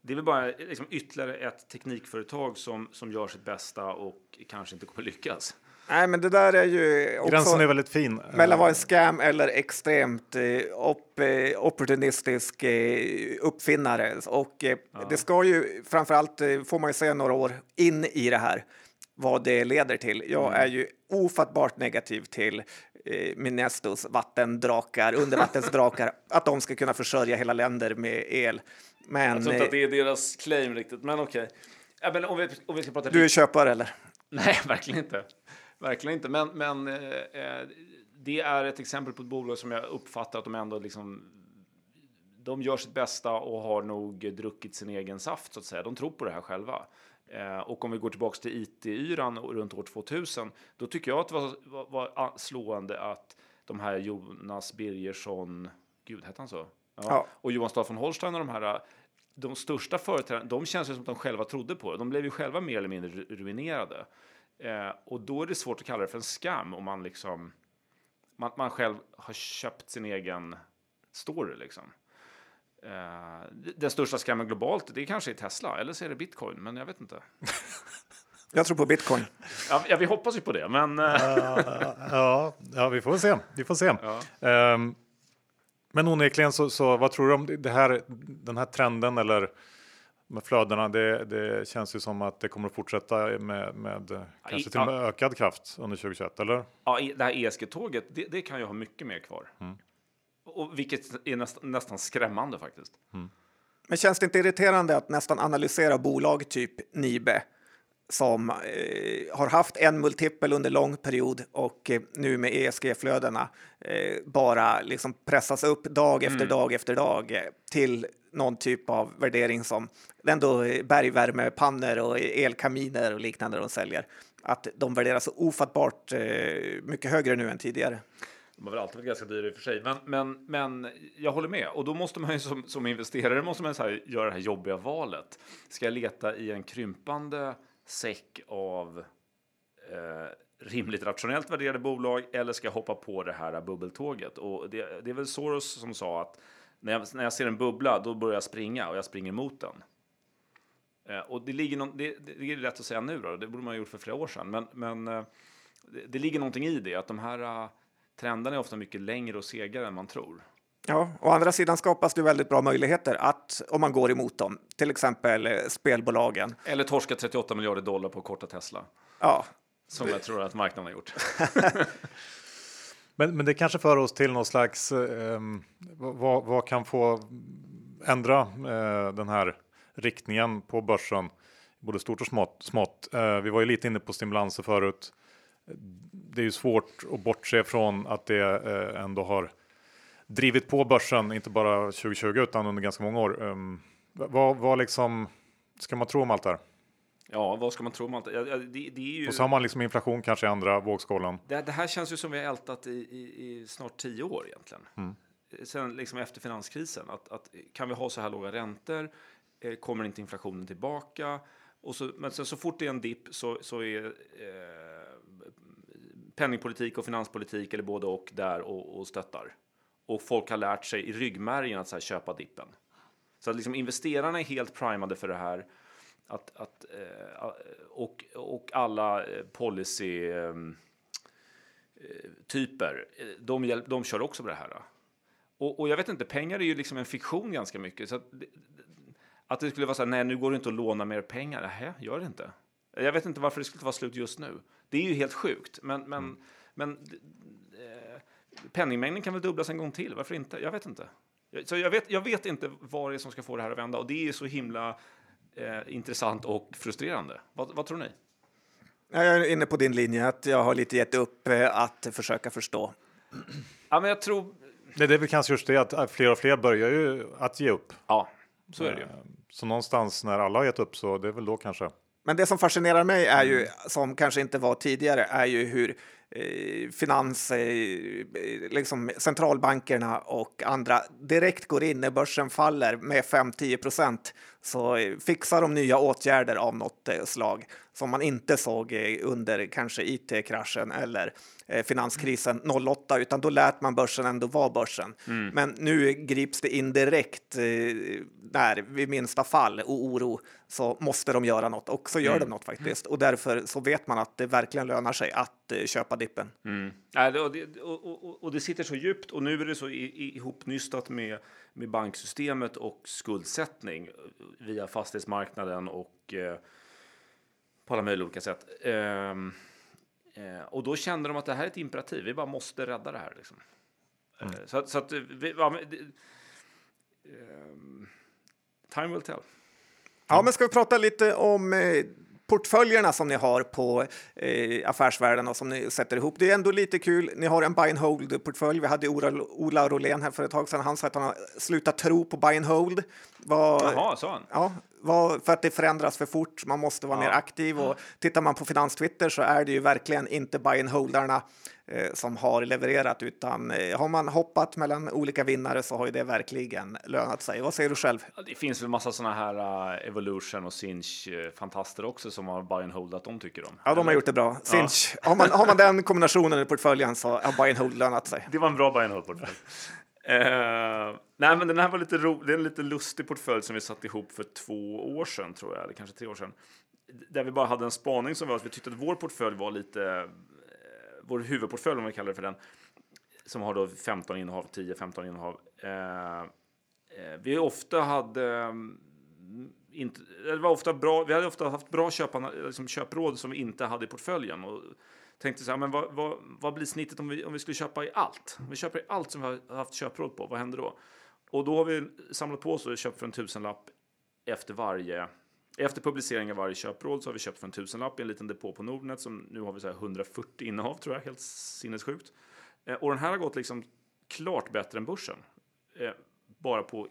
Det är väl bara liksom ytterligare ett teknikföretag som, som gör sitt bästa och kanske inte kommer lyckas. Nej, men det där är ju också Gränsen är väldigt fin. mellan vad en scam eller extremt eh, op, eh, opportunistisk eh, uppfinnare. Och eh, det ska ju framförallt, eh, får man ju se några år in i det här, vad det leder till. Jag är ju ofattbart negativ till eh, Minestos vattendrakar, undervattensdrakar, att de ska kunna försörja hela länder med el. Men Jag tror inte att det är deras claim riktigt, men okej. Ja, men om, vi, om vi ska prata du är köpare eller? Nej, verkligen inte. Verkligen inte. Men, men eh, eh, det är ett exempel på ett bolag som jag uppfattar att de ändå liksom de gör sitt bästa och har nog druckit sin egen saft så att säga. De tror på det här själva. Eh, och om vi går tillbaks till IT-yran runt år 2000, då tycker jag att det var, var, var slående att de här Jonas Birgersson, gud hette han så? Ja. Och Johan Staff von Holstein och de här, de största företrädarna, de känns ju som att de själva trodde på det. De blev ju själva mer eller mindre ru- ruinerade. Eh, och då är det svårt att kalla det för en skam om man liksom, man, man själv har köpt sin egen story liksom. Eh, den största skammen globalt, det kanske är Tesla, eller så är det bitcoin, men jag vet inte. Jag tror på bitcoin. Ja, ja vi hoppas ju på det, men... eh, Ja, ja, vi får se. Vi får se. Ja. Ehm, men onekligen så, så vad tror du om det här, den här trenden eller med flödena? Det, det känns ju som att det kommer att fortsätta med, med kanske till och med ökad kraft under 2021, eller? Ja, det här ESG-tåget, det, det kan ju ha mycket mer kvar. Och vilket är näst, nästan skrämmande faktiskt. Men känns det inte irriterande att nästan analysera bolag typ Nibe som eh, har haft en multipel under lång period och eh, nu med ESG-flödena eh, bara liksom pressas upp dag efter dag efter dag eh, till någon typ av värdering som ändå bergvärmepannor och elkaminer och liknande de säljer. Att de värderas så ofattbart eh, mycket högre nu än tidigare. De har väl alltid varit ganska dyra i och för sig, men, men, men jag håller med. Och då måste man ju som, som investerare måste man så här, göra det här jobbiga valet. Ska jag leta i en krympande säck av eh, rimligt rationellt värderade bolag eller ska jag hoppa på det här bubbeltåget? Och det, det är väl Soros som sa att när jag, när jag ser en bubbla, då börjar jag springa och jag springer mot den. Eh, och det ligger någon, det, det, det är lätt att säga nu då, det borde man ha gjort för flera år sedan, men, men eh, det, det ligger någonting i det, att de här eh, trenderna är ofta mycket längre och segare än man tror. Ja, å andra sidan skapas det väldigt bra möjligheter att om man går emot dem, till exempel eh, spelbolagen. Eller torska 38 miljarder dollar på korta Tesla, Ja, som jag tror att marknaden har gjort. Men, men det kanske för oss till någon slags, eh, vad, vad kan få ändra eh, den här riktningen på börsen, både stort och smått. smått. Eh, vi var ju lite inne på stimulanser förut. Det är ju svårt att bortse från att det eh, ändå har drivit på börsen, inte bara 2020 utan under ganska många år. Um, vad, vad liksom ska man tro om allt det här? Ja, vad ska man tro om allt? Ja, det, det är ju... Och så har man liksom inflation kanske i andra vågskålen. Det, det här känns ju som vi har ältat i, i, i snart tio år egentligen. Sen liksom efter finanskrisen. Att, att, kan vi ha så här låga räntor? Eh, kommer inte inflationen tillbaka? Och så, men sen så fort det är en dipp så, så är eh, penningpolitik och finanspolitik eller både och där och, och stöttar. Och folk har lärt sig i ryggmärgen att så här, köpa dippen. Så att liksom investerarna är helt primade för det här. Att, att, eh, och, och alla eh, policy... Eh, typer, eh, de, hjälp, de kör också på det här. Och, och jag vet inte, pengar är ju liksom en fiktion ganska mycket. Så att, det- att det skulle vara så här, nej nu går det inte att låna mer pengar. Nej, gör det inte. Jag vet inte varför det skulle vara slut just nu. Det är ju helt sjukt, men, men, men eh, penningmängden kan väl dubblas en gång till, varför inte? Jag vet inte. Så jag vet, jag vet inte vad det är som ska få det här att vända och det är så himla eh, intressant och frustrerande. Vad, vad tror ni? jag är inne på din linje att jag har lite gett upp eh, att försöka förstå. Ja, men jag tror... Det, det är väl kanske just det att fler och fler börjar ju att ge upp. Ja, så är det ju. Så någonstans när alla har gett upp så det är väl då kanske. Men det som fascinerar mig är ju, som kanske inte var tidigare, är ju hur eh, finans, eh, liksom centralbankerna och andra direkt går in när börsen faller med 5-10 procent så fixar de nya åtgärder av något eh, slag som man inte såg under kanske it-kraschen eller finanskrisen 08, utan då lät man börsen ändå vara börsen. Mm. Men nu grips det in direkt när vid minsta fall och oro så måste de göra något och så gör mm. de något faktiskt. Och därför så vet man att det verkligen lönar sig att köpa dippen. Mm. Och, det, och, och, och, det sitter så djupt och nu är det så ihopnystat med, med banksystemet och skuldsättning via fastighetsmarknaden och eh, på alla möjliga olika sätt. Eh, eh, och då kände de att det här är ett imperativ, vi bara måste rädda det här. Liksom. Mm. Eh, så, så, att vi, ja, det, ehm, time will tell. Ja, men ska vi prata lite om eh, portföljerna som ni har på eh, Affärsvärlden och som ni sätter ihop. Det är ändå lite kul. Ni har en buy and hold portfölj. Vi hade Ola, Ola Rolén här för ett tag sedan. Han sa att han har slutat tro på buy and hold. Var, Jaha, sa han? Ja, var, för att det förändras för fort. Man måste vara ja. mer aktiv och tittar man på finanstwitter så är det ju verkligen inte buy and holdarna som har levererat, utan eh, har man hoppat mellan olika vinnare så har ju det verkligen lönat sig. Vad säger du själv? Det finns väl massa sådana här uh, Evolution och Sinch fantaster också som har buy and hold att de tycker om. Ja, de har gjort det bra. Sinch, ja. har, man, har man den kombinationen i portföljen så har buy and hold lönat sig. Det var en bra buy and hold portfölj. Uh, nej, men den här var lite ro, det är en lite lustig portfölj som vi satte ihop för två år sedan tror jag, eller kanske tre år sedan. Där vi bara hade en spaning som var att vi tyckte att vår portfölj var lite vår huvudportfölj, om vi kallar det för den, som har då 15 innehav, 10-15 innehav. Eh, eh, vi ofta hade mm, inte, det var ofta bra, vi hade ofta haft bra köparna, liksom köpråd som vi inte hade i portföljen. Och tänkte så här, men vad, vad, vad blir snittet om vi, om vi skulle köpa i allt? Om vi köper i allt som vi har haft köpråd på, vad händer då? Och då har vi samlat på oss och köpt för en tusenlapp efter varje efter publicering av varje köpråd så har vi köpt för en tusenlapp i en liten depå på Nordnet som nu har vi så 140 innehav tror jag, helt sinnessjukt. Eh, och den här har gått liksom klart bättre än börsen. Eh, bara på,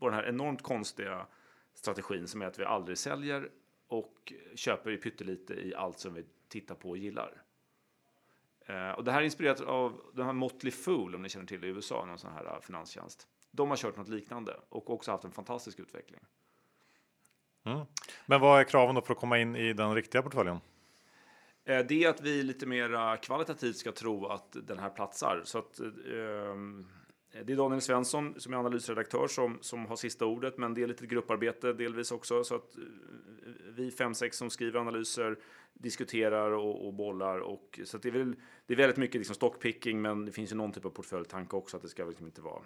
på den här enormt konstiga strategin som är att vi aldrig säljer och köper ju pyttelite i allt som vi tittar på och gillar. Eh, och det här är inspirerat av den här Motley Fool, om ni känner till i USA, någon sån här eh, finanstjänst. De har kört något liknande och också haft en fantastisk utveckling. Mm. Men vad är kraven då för att komma in i den riktiga portföljen? Eh, det är att vi lite mer kvalitativt ska tro att den här platsar. Så att, eh, eh, det är Daniel Svensson som är analysredaktör som, som har sista ordet, men det är lite grupparbete delvis också. Så att eh, vi fem, sex som skriver analyser diskuterar och, och bollar. Och, så det, är väl, det är väldigt mycket liksom stockpicking, men det finns ju någon typ av portföljtanke också, att det ska liksom inte vara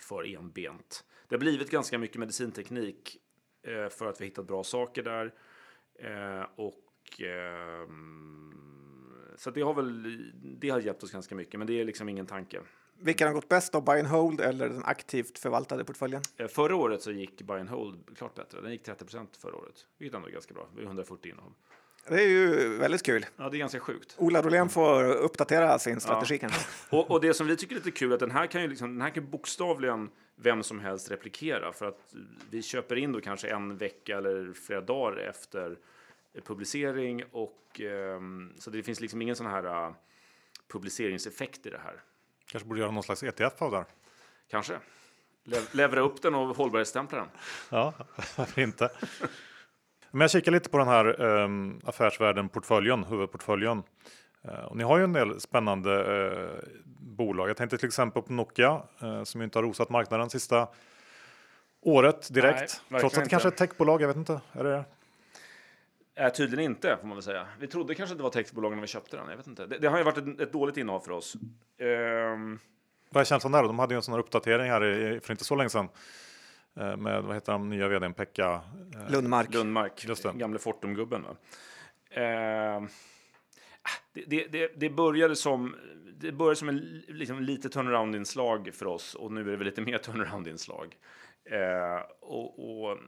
för enbent. Det har blivit ganska mycket medicinteknik för att vi hittat bra saker där. Eh, och eh, så det har väl det har hjälpt oss ganska mycket, men det är liksom ingen tanke. Vilken har gått bäst då, buy and hold eller den aktivt förvaltade portföljen? Eh, förra året så gick buy and hold klart bättre. Den gick 30 förra året, vilket ändå är ganska bra. Vi 140 innehav. Det är ju väldigt kul. Ja, det är ganska sjukt. Ola Rolén får uppdatera sin strategi ja. kanske. Och, och, det som vi tycker är lite kul är att den här kan ju liksom, den här kan bokstavligen vem som helst replikera för att vi köper in då kanske en vecka eller flera dagar efter publicering och um, så det finns liksom ingen sån här uh, publiceringseffekt i det här. Kanske borde göra någon slags ETF av det. Kanske. Le levera upp den och hållbarhetsstämpla den. Ja, varför inte? Men jag kikar lite på den här um, affärsvärlden-portföljen, huvudportföljen. Uh, och ni har ju en del spännande uh, bolag. Jag tänkte till exempel på Nokia uh, som inte har rosat marknaden sista året direkt. Nej, trots att det kanske är ett techbolag, jag vet inte. Är det Äh, tydligen inte, får man väl säga. Vi trodde kanske att det var techbolag när vi köpte den. Jag vet inte. Det, det har ju varit ett, ett, dåligt innehav för oss. Um... Vad är känslan där? De hade ju en sån här uppdatering här i, för inte så länge sedan. Eh, med vad heter han, nya vdn Pekka eh, Lundmark. Lundmark, Just det. gamle Fortum-gubben. Eh, det, det, det, började som, det började som en liksom, lite turnaround-inslag för oss och nu är det väl lite mer turnaround-inslag. Eh, och, och,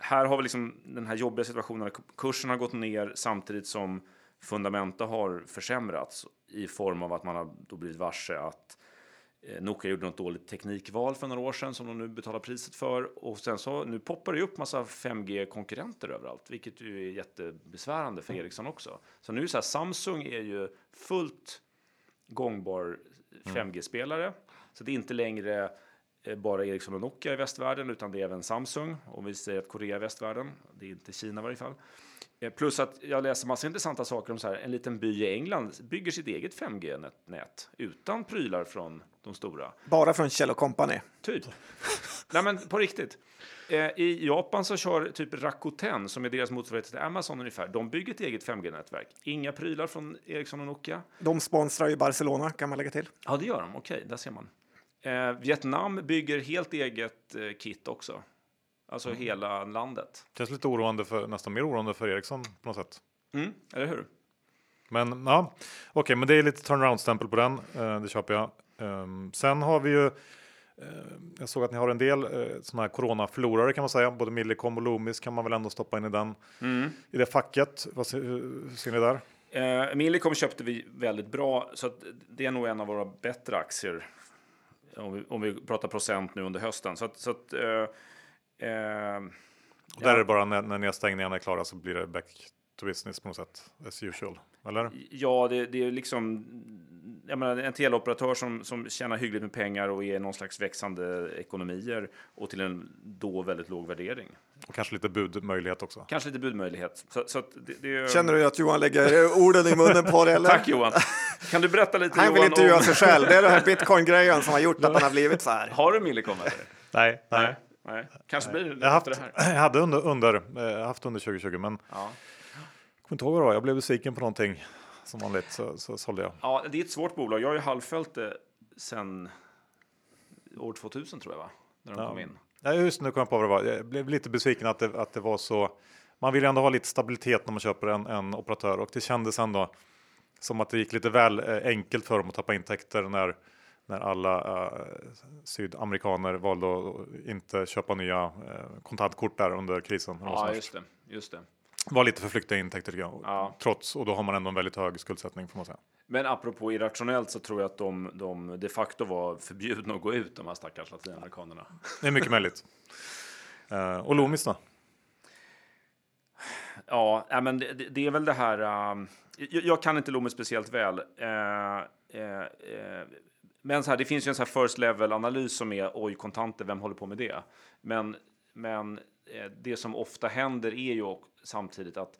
här har vi liksom den här jobbiga situationen, kursen har gått ner samtidigt som fundamenta har försämrats i form av att man har då blivit varse att Eh, Nokia gjorde något dåligt teknikval för några år sedan som de nu betalar priset för. Och sen så nu poppar det upp massa 5G-konkurrenter överallt, vilket ju är jättebesvärande för mm. Ericsson också. Så nu är så här, Samsung är ju fullt gångbar 5G-spelare. Mm. Så det är inte längre eh, bara Ericsson och Nokia i västvärlden, utan det är även Samsung. Och vi säger att Korea är västvärlden. Det är inte Kina i varje fall. Eh, Plus att jag läser massa intressanta saker om så här, en liten by i England bygger sitt eget 5G-nät utan prylar från de stora. Bara från Kjell Company. Typ. Nej, men på riktigt. Eh, I Japan så kör typ Rakuten, som är deras motsvarighet till Amazon ungefär, de bygger ett eget 5G-nätverk. Inga prylar från Ericsson och Nokia. De sponsrar ju Barcelona, kan man lägga till. Ja, det gör de. Okej, där ser man. Eh, Vietnam bygger helt eget kit också. Alltså hela landet. Känns lite oroande för, nästan mer oroande för Ericsson på något sätt. Mm, eller hur? Men ja, okej, men det är lite turnaround-stämpel på den. Eh, det köper jag. Ehm, sen har vi ju. eh, jag såg att ni har en del eh, sådana här coronaförlorare kan man säga. Både Millicom och Loomis kan man väl ändå stoppa in i den. I det facket. Vad ser, hur ser ni där? Eh, Millicom köpte vi väldigt bra, så det är nog en av våra bättre aktier. Om vi, om vi pratar procent nu under hösten. Så att, så att, eh, Och Där är det bara när, när nedstängningarna är klara så blir det back to business på något sätt. As usual. Eller? Ja, det, det är liksom jag menar, en teleoperatör som, som tjänar hyggligt med pengar och är någon slags växande ekonomier och till en då väldigt låg värdering. Och kanske lite budmöjlighet också. Kanske lite budmöjlighet. Så, så att det, det, Känner du att Johan lägger orden i munnen på dig? Eller? Tack Johan! Kan du berätta lite Han vill Johan, intervjua om... sig själv. Det är den här bitcoin-grejen som har gjort att han har blivit så här. Har du Millicom eller? Nej, Nej. Nej. Kanske blir det Jag haft, efter det här. jag hade under, under, eh, haft under 2020 men Ja. kommer inte ihåg vad det var. Jag blev besviken på någonting som vanligt så, så sålde jag. ja, det är ett svårt bolag. Jag har ju halvföljt det sen år 2000 tror jag, va? När de Ja. kom in. Ja, just nu kom jag på vad det var. Jag blev lite besviken att det, att det var så. Man vill ju ändå ha lite stabilitet när man köper en, en operatör och det kändes ändå som att det gick lite väl eh, enkelt för dem att tappa intäkter när, när alla eh, sydamerikaner valde att inte köpa nya eh, kontantkort där under krisen. Ja, just det. Just det. var lite för flyktiga intäkter tycker jag. Ja. Trots, och då har man ändå en väldigt hög skuldsättning får man säga. Men apropå irrationellt så tror jag att de, de de facto var förbjudna att gå ut, de här stackars latinamerikanerna. Det är mycket möjligt. Eh, och Loomis då? Ja, men det, det är väl det här. um, jag, jag kan inte Loomis speciellt väl. Eh, men så här, det finns ju en så här first level analys som är oj, kontanter, vem håller på med det? Men, men eh, det som ofta händer är ju samtidigt att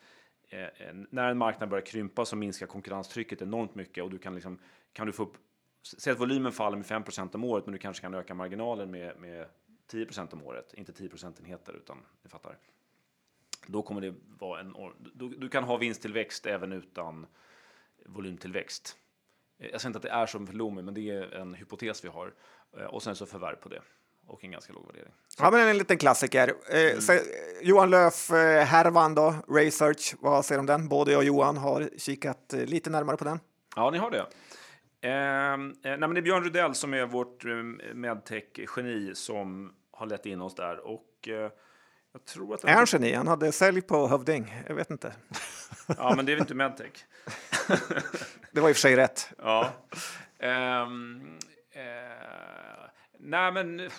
eh, när en marknad börjar krympa så minskar konkurrenstrycket enormt mycket och du kan liksom kan du få upp. Säg att volymen faller med 5% om året, men du kanske kan öka marginalen med, med 10 om året, inte 10 procentenheter utan ni fattar. Då kommer det vara en. Du, du kan ha vinsttillväxt även utan volymtillväxt. Eh, Jag säger inte att det är som för Loomi, men det är en hypotes vi har. Eh, Och sen så förvärv på det och en ganska låg värdering. Ja, men en liten klassiker. Eh, så, Johan Löf, eh, härvan då, Research, vad säger du om den? Både jag och Johan har kikat eh, lite närmare på den. Ja, ni har det. Ehm, eh, nej, men det är Björn Rudell som är vårt eh, medtech-geni som har lett in oss där. Och jag tror att... Är han geni? Han hade sälj på Hövding. Jag vet inte. Ja, men det är väl inte medtech. Det var i och för sig rätt. Ja. Ehm, eh, nej, men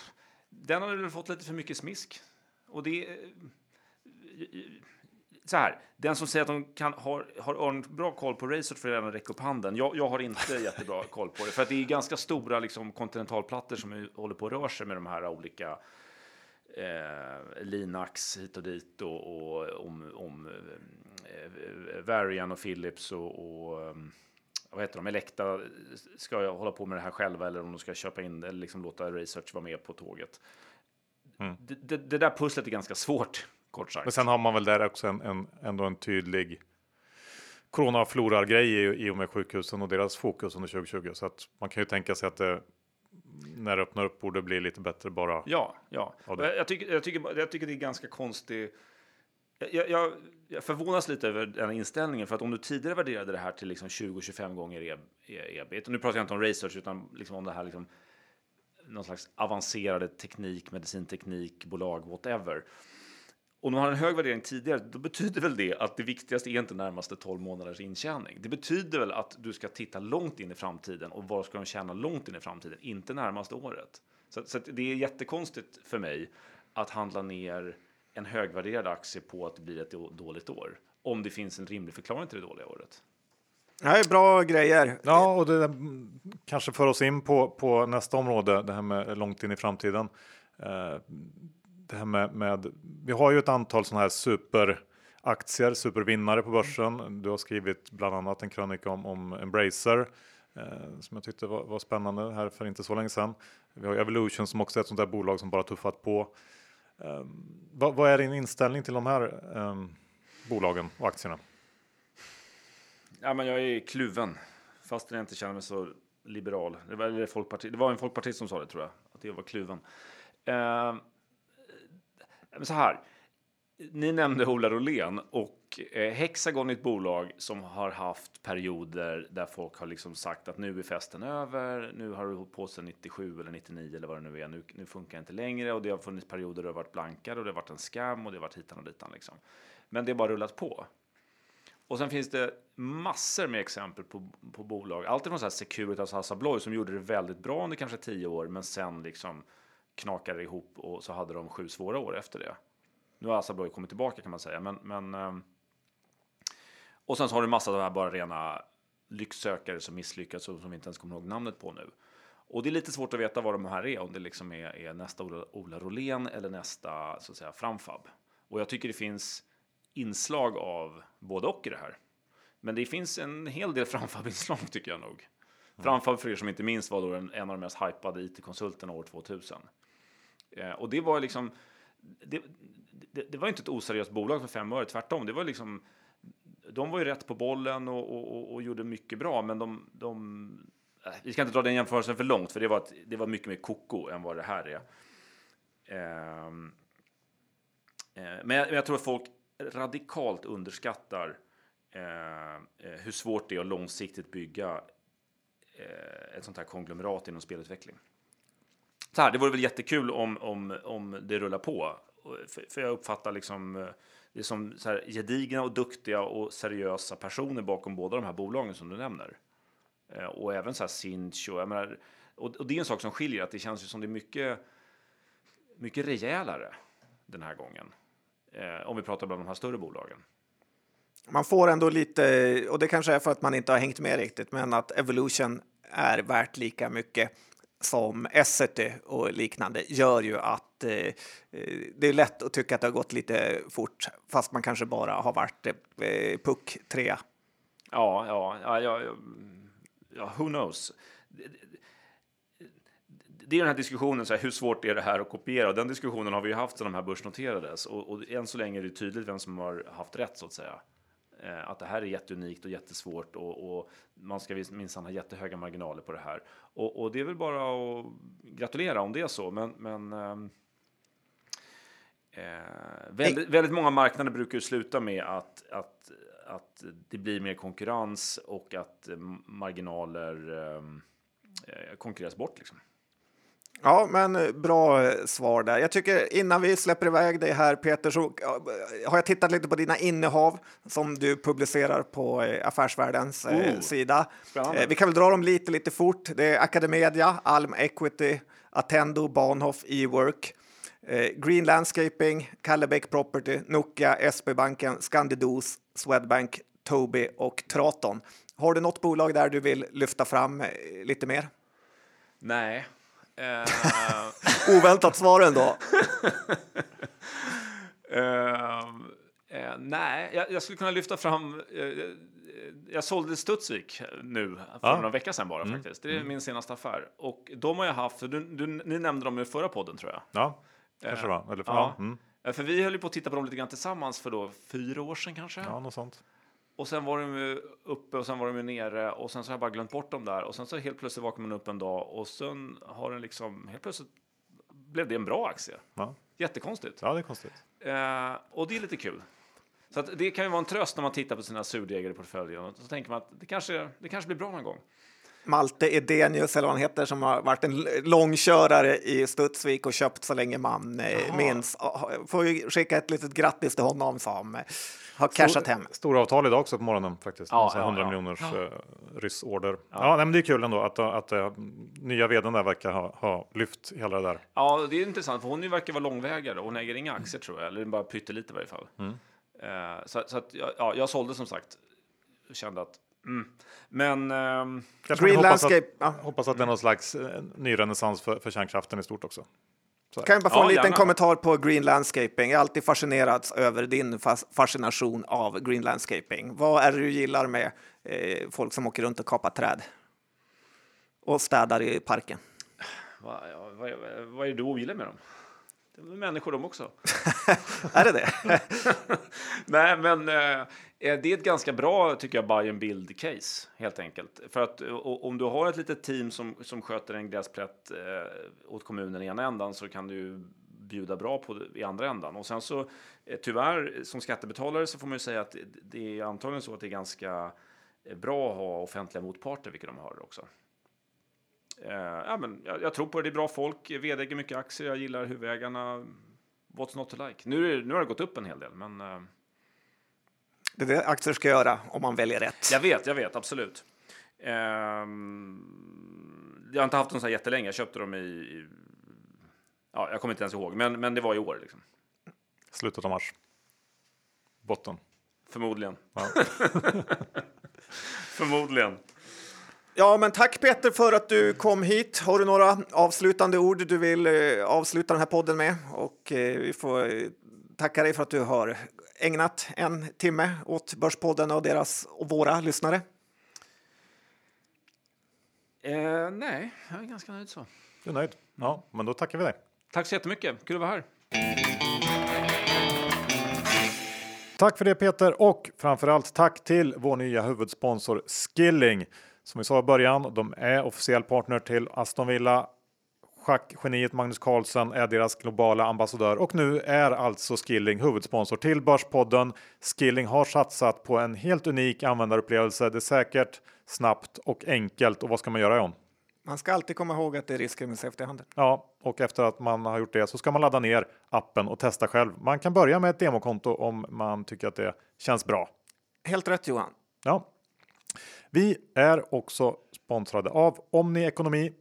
den har väl fått lite för mycket smisk. Och det... eh, Så här, den som säger att de kan, har, har bra koll på racet får gärna räcka upp handen. Jag, jag har inte jättebra koll på det, för att det är ganska stora liksom, kontinentalplattor som håller på att röra sig med de här olika eh, Linux hit och dit och, och om, om eh, Varian och Philips och, och eh, vad heter de, Elekta ska jag hålla på med det här själva eller om de ska köpa in det eller liksom låta Research vara med på tåget. Det, det, det där pusslet är ganska svårt, kort sagt. Men sen har man väl där också en, en, ändå en tydlig coronaflorargrej i, i och med sjukhusen och deras fokus under 2020. Så att man kan ju tänka sig att det när det öppnar upp borde bli lite bättre bara. Ja, ja. Jag, jag, tycker, jag, tycker, jag tycker det är ganska konstigt. Jag, jag- jag, jag förvånas lite över den inställningen, för att om du tidigare värderade det här till liksom 20-25 gånger e, e, ebit, och nu pratar jag inte om research, utan liksom om det här liksom, någon slags avancerade teknik, medicinteknik, bolag, whatever. Om man har en hög värdering tidigare, då betyder väl det att det viktigaste är inte närmaste 12 månaders intjäning. Det betyder väl att du ska titta långt in i framtiden och vad ska de tjäna långt in i framtiden, inte närmaste året. Så, så att det är jättekonstigt för mig att handla ner en högvärderad aktie på att det blir ett då- dåligt år. Om det finns en rimlig förklaring till det dåliga året. Det här är bra grejer. Ja, och det där kanske för oss in på, på nästa område, det här med långt in i framtiden. Eh, det här med, med, vi har ju ett antal sådana här superaktier, supervinnare på börsen. Du har skrivit bland annat en krönika om, om Embracer eh, som jag tyckte var, var, spännande här för inte så länge sedan. Vi har Evolution som också är ett sånt där bolag som bara tuffat på. Eh, vad, vad, är din inställning till de här eh, bolagen och aktierna? Ja, men jag är kluven, fast jag inte känner mig så liberal. Det var, eller folkparti, det var en folkpartist som sa det tror jag, att jag var kluven. Ehm, så här, ni nämnde Ola Rolén och eh, Hexagon är ett bolag som har haft perioder där folk har liksom sagt att nu är festen över. Nu har du hållit på sedan 97 eller 99 eller vad det nu är. Nu, nu funkar det inte längre och det har funnits perioder där det har varit blankare och det har varit en skam och det har varit hitan och ditan liksom. Men det har bara rullat på. Och sen finns det massor med exempel på, på bolag. Alltifrån så här Securitas Assa Abloy som gjorde det väldigt bra under kanske tio år, men sen liksom knakade ihop och så hade de sju svåra år efter det. Nu har Assa Abloy kommit tillbaka kan man säga, men, men ehm, och sen så har du massa av de här bara rena lycksökare som misslyckats och som vi inte ens kommer ihåg namnet på nu. Och det är lite svårt att veta vad de här är, om det liksom är, är nästa Ola, Ola Rolén eller nästa så att säga Framfab. Och jag tycker det finns inslag av både och i det här. Men det finns en hel del framfab-inslag tycker jag nog. Mm. Framfab, för er som inte minns, var då en, en av de mest hypade it-konsulterna år 2000. Eh, och det var liksom, det, det, det, var inte ett oseriöst bolag för fem öre, tvärtom. Det var liksom, de var ju rätt på bollen och, och, och, och gjorde mycket bra, men de, de eh, vi ska inte dra den jämförelsen för långt, för det var, ett, det var mycket mer koko än vad det här är. Ehm, eh, men jag, jag tror att folk radikalt underskattar eh, eh, hur svårt det är att långsiktigt bygga eh, ett sånt här konglomerat inom spelutveckling. Så här, det vore väl jättekul om, om, om det rullar på. För, för jag uppfattar liksom eh, det som så här gedigna och duktiga och seriösa personer bakom båda de här bolagen som du nämner. Eh, och även så här Sinch och, menar, och, och det är en sak som skiljer, att det känns ju som det är mycket, mycket rejälare den här gången eh, om vi pratar bland de här större bolagen. Man får ändå lite, och det kanske är för att man inte har hängt med riktigt, men att Evolution är värt lika mycket som Essity och liknande gör ju att eh, eh, det är lätt att tycka att det har gått lite fort, fast man kanske bara har varit eh, puck trea. Ja, ja, ja, ja, ja, who knows? det är den här diskussionen, så här, hur svårt är det här att kopiera? Och den diskussionen har vi ju haft sedan de här börsnoterades och, och än så länge är det tydligt vem som har haft rätt så att säga. Eh, att det här är jätteunikt och jättesvårt och, och man ska minsann ha jättehöga marginaler på det här. Och, och, det är väl bara att gratulera om det är så, men, men ehm, eh, väldigt, väldigt, många marknader brukar ju sluta med att, att, att det blir mer konkurrens och att marginaler ehm, eh, konkurreras bort. Liksom. Ja, men eh, bra eh, svar där. Jag tycker innan vi släpper iväg dig här Peter så har jag tittat lite på dina innehav som du publicerar på eh, Affärsvärldens oh, sida. Spännande. Vi kan väl dra dem lite, lite fort. Det är Academedia, Alm Equity, Attendo, Bahnhof, Ework, Green Landscaping, Kallebäck Property, Nokia, SB-banken, Scandidos, Swedbank, Tobii och Traton. Har du något bolag där du vill lyfta fram lite mer? Nej, Uh, Oväntat svar ändå. uh, uh, nej, jag, jag, skulle kunna lyfta fram... jag sålde Studsvik nu för ja. några veckor sedan bara mm. faktiskt. Det är mm. min senaste affär. Och de har jag haft, du, du, ni nämnde dem i förra podden tror jag. Ja, kanske var. Eller för, ja. Mm. För vi höll ju på att titta på dem lite grann tillsammans för då fyra år sedan kanske. Ja, något sånt. Och sen var de ju uppe och sen var de ju nere och sen så har jag bara glömt bort dem där och sen så helt plötsligt vaknar man upp en dag och sen har den liksom helt plötsligt blev det en bra aktie. Ja. Jättekonstigt. Ja, det är konstigt. Eh, och det är lite kul. Så det kan ju vara en tröst när man tittar på sina surdegare i portföljen. Så tänker man att det kanske, det kanske blir bra någon gång. Malte Edenius, eller vad han heter, som har varit en långkörare i Studsvik och köpt så länge man eh, minns. Får vi skicka ett litet grattis till honom som har cashat hem. Stora avtal idag också på morgonen faktiskt. Ja, ja 100 ja. miljoners ja. Ryssorder. Ja, ja men det är kul ändå att, att, att nya vdn där verkar ha, ha lyft hela det där. Ja, det är intressant för hon verkar vara långvägare. Hon äger inga aktier tror jag, eller bara pyttelite i varje fall. Mm. Så, så att, ja, jag sålde som sagt. Kände att Men ehm, Kanske man Green hoppas att, Landscape. Ja. hoppas att det är någon slags eh, ny renässans för, för kärnkraften i stort också. Kan jag bara få Ja, en liten gärna. kommentar på Green Landscaping? Jag är alltid fascinerad över din fas- fascination av Green Landscaping. Vad är det du gillar med eh, folk som åker runt och kapar träd? Och städar i parken. vad, ja, vad, vad är det du ogillar med dem? Det är människor de också. är det det? Nej, men eh, Eh, det är ett ganska bra, tycker jag, buy and build case helt enkelt. För att eh, om du har ett litet team som, som sköter en gräsplätt eh, åt kommunen i ena ändan så kan du bjuda bra på det i andra ändan. Och sen så eh, tyvärr som skattebetalare så får man ju säga att det- är antagligen så att det är ganska eh, bra att ha offentliga motparter, vilket de har också. Eh, ja, men jag, jag tror på det, det är bra folk, vd äger mycket aktier, jag gillar huvudägarna. What's not to like? Nu, nu har det gått upp en hel del, men eh, det är det aktier ska göra om man väljer rätt. jag vet, jag vet, absolut. Ehm, jag har inte haft dem så här jättelänge, jag köpte dem i, i ja, jag kommer inte ens ihåg, men, men det var i år liksom. Slutet av mars. Botten. Förmodligen. Ja. Förmodligen. Ja, men tack Peter för att du kom hit. Har du några avslutande ord du vill eh, avsluta den här podden med? Och eh, vi får eh, tacka dig för att du har ägnat en timme åt Börspodden och deras och våra lyssnare. Eh, nej, jag är ganska nöjd så. Du är nöjd? Ja, men då tackar vi dig. Tack så jättemycket, kul att vara här. Tack för det Peter och framförallt tack till vår nya huvudsponsor Skilling. Som vi sa i början, de är officiell partner till Aston Villa. Schackgeniet Magnus Carlsen är deras globala ambassadör och nu är alltså Skilling huvudsponsor till Börspodden. Skilling har satsat på en helt unik användarupplevelse. Det är säkert, snabbt och enkelt. Och vad ska man göra John? Man ska alltid komma ihåg att det är risker med CFD-handel. Ja, och efter att man har gjort det så ska man ladda ner appen och testa själv. Man kan börja med ett demokonto om man tycker att det känns bra. Helt rätt Johan. Ja. Vi är också sponsrade av Omni Ekonomi.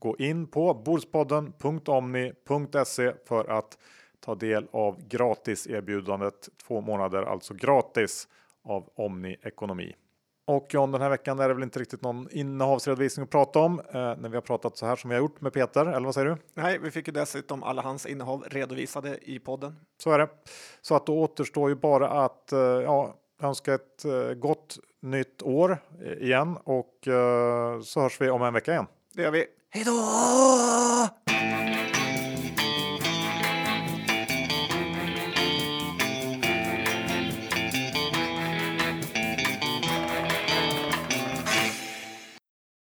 Gå in på bordspodden.omni.se för att ta del av gratis erbjudandet två månader, alltså gratis av Omni Ekonomi. Och John, den här veckan är det väl inte riktigt någon innehavsredovisning att prata om eh, när vi har pratat så här som vi har gjort med Peter, eller vad säger du? Nej, vi fick ju dessutom alla hans innehav redovisade i podden. Så är det. Så att då återstår ju bara att eh, ja, önska ett eh, gott nytt år eh, igen och eh, så hörs vi om en vecka igen. Då gör vi hej då!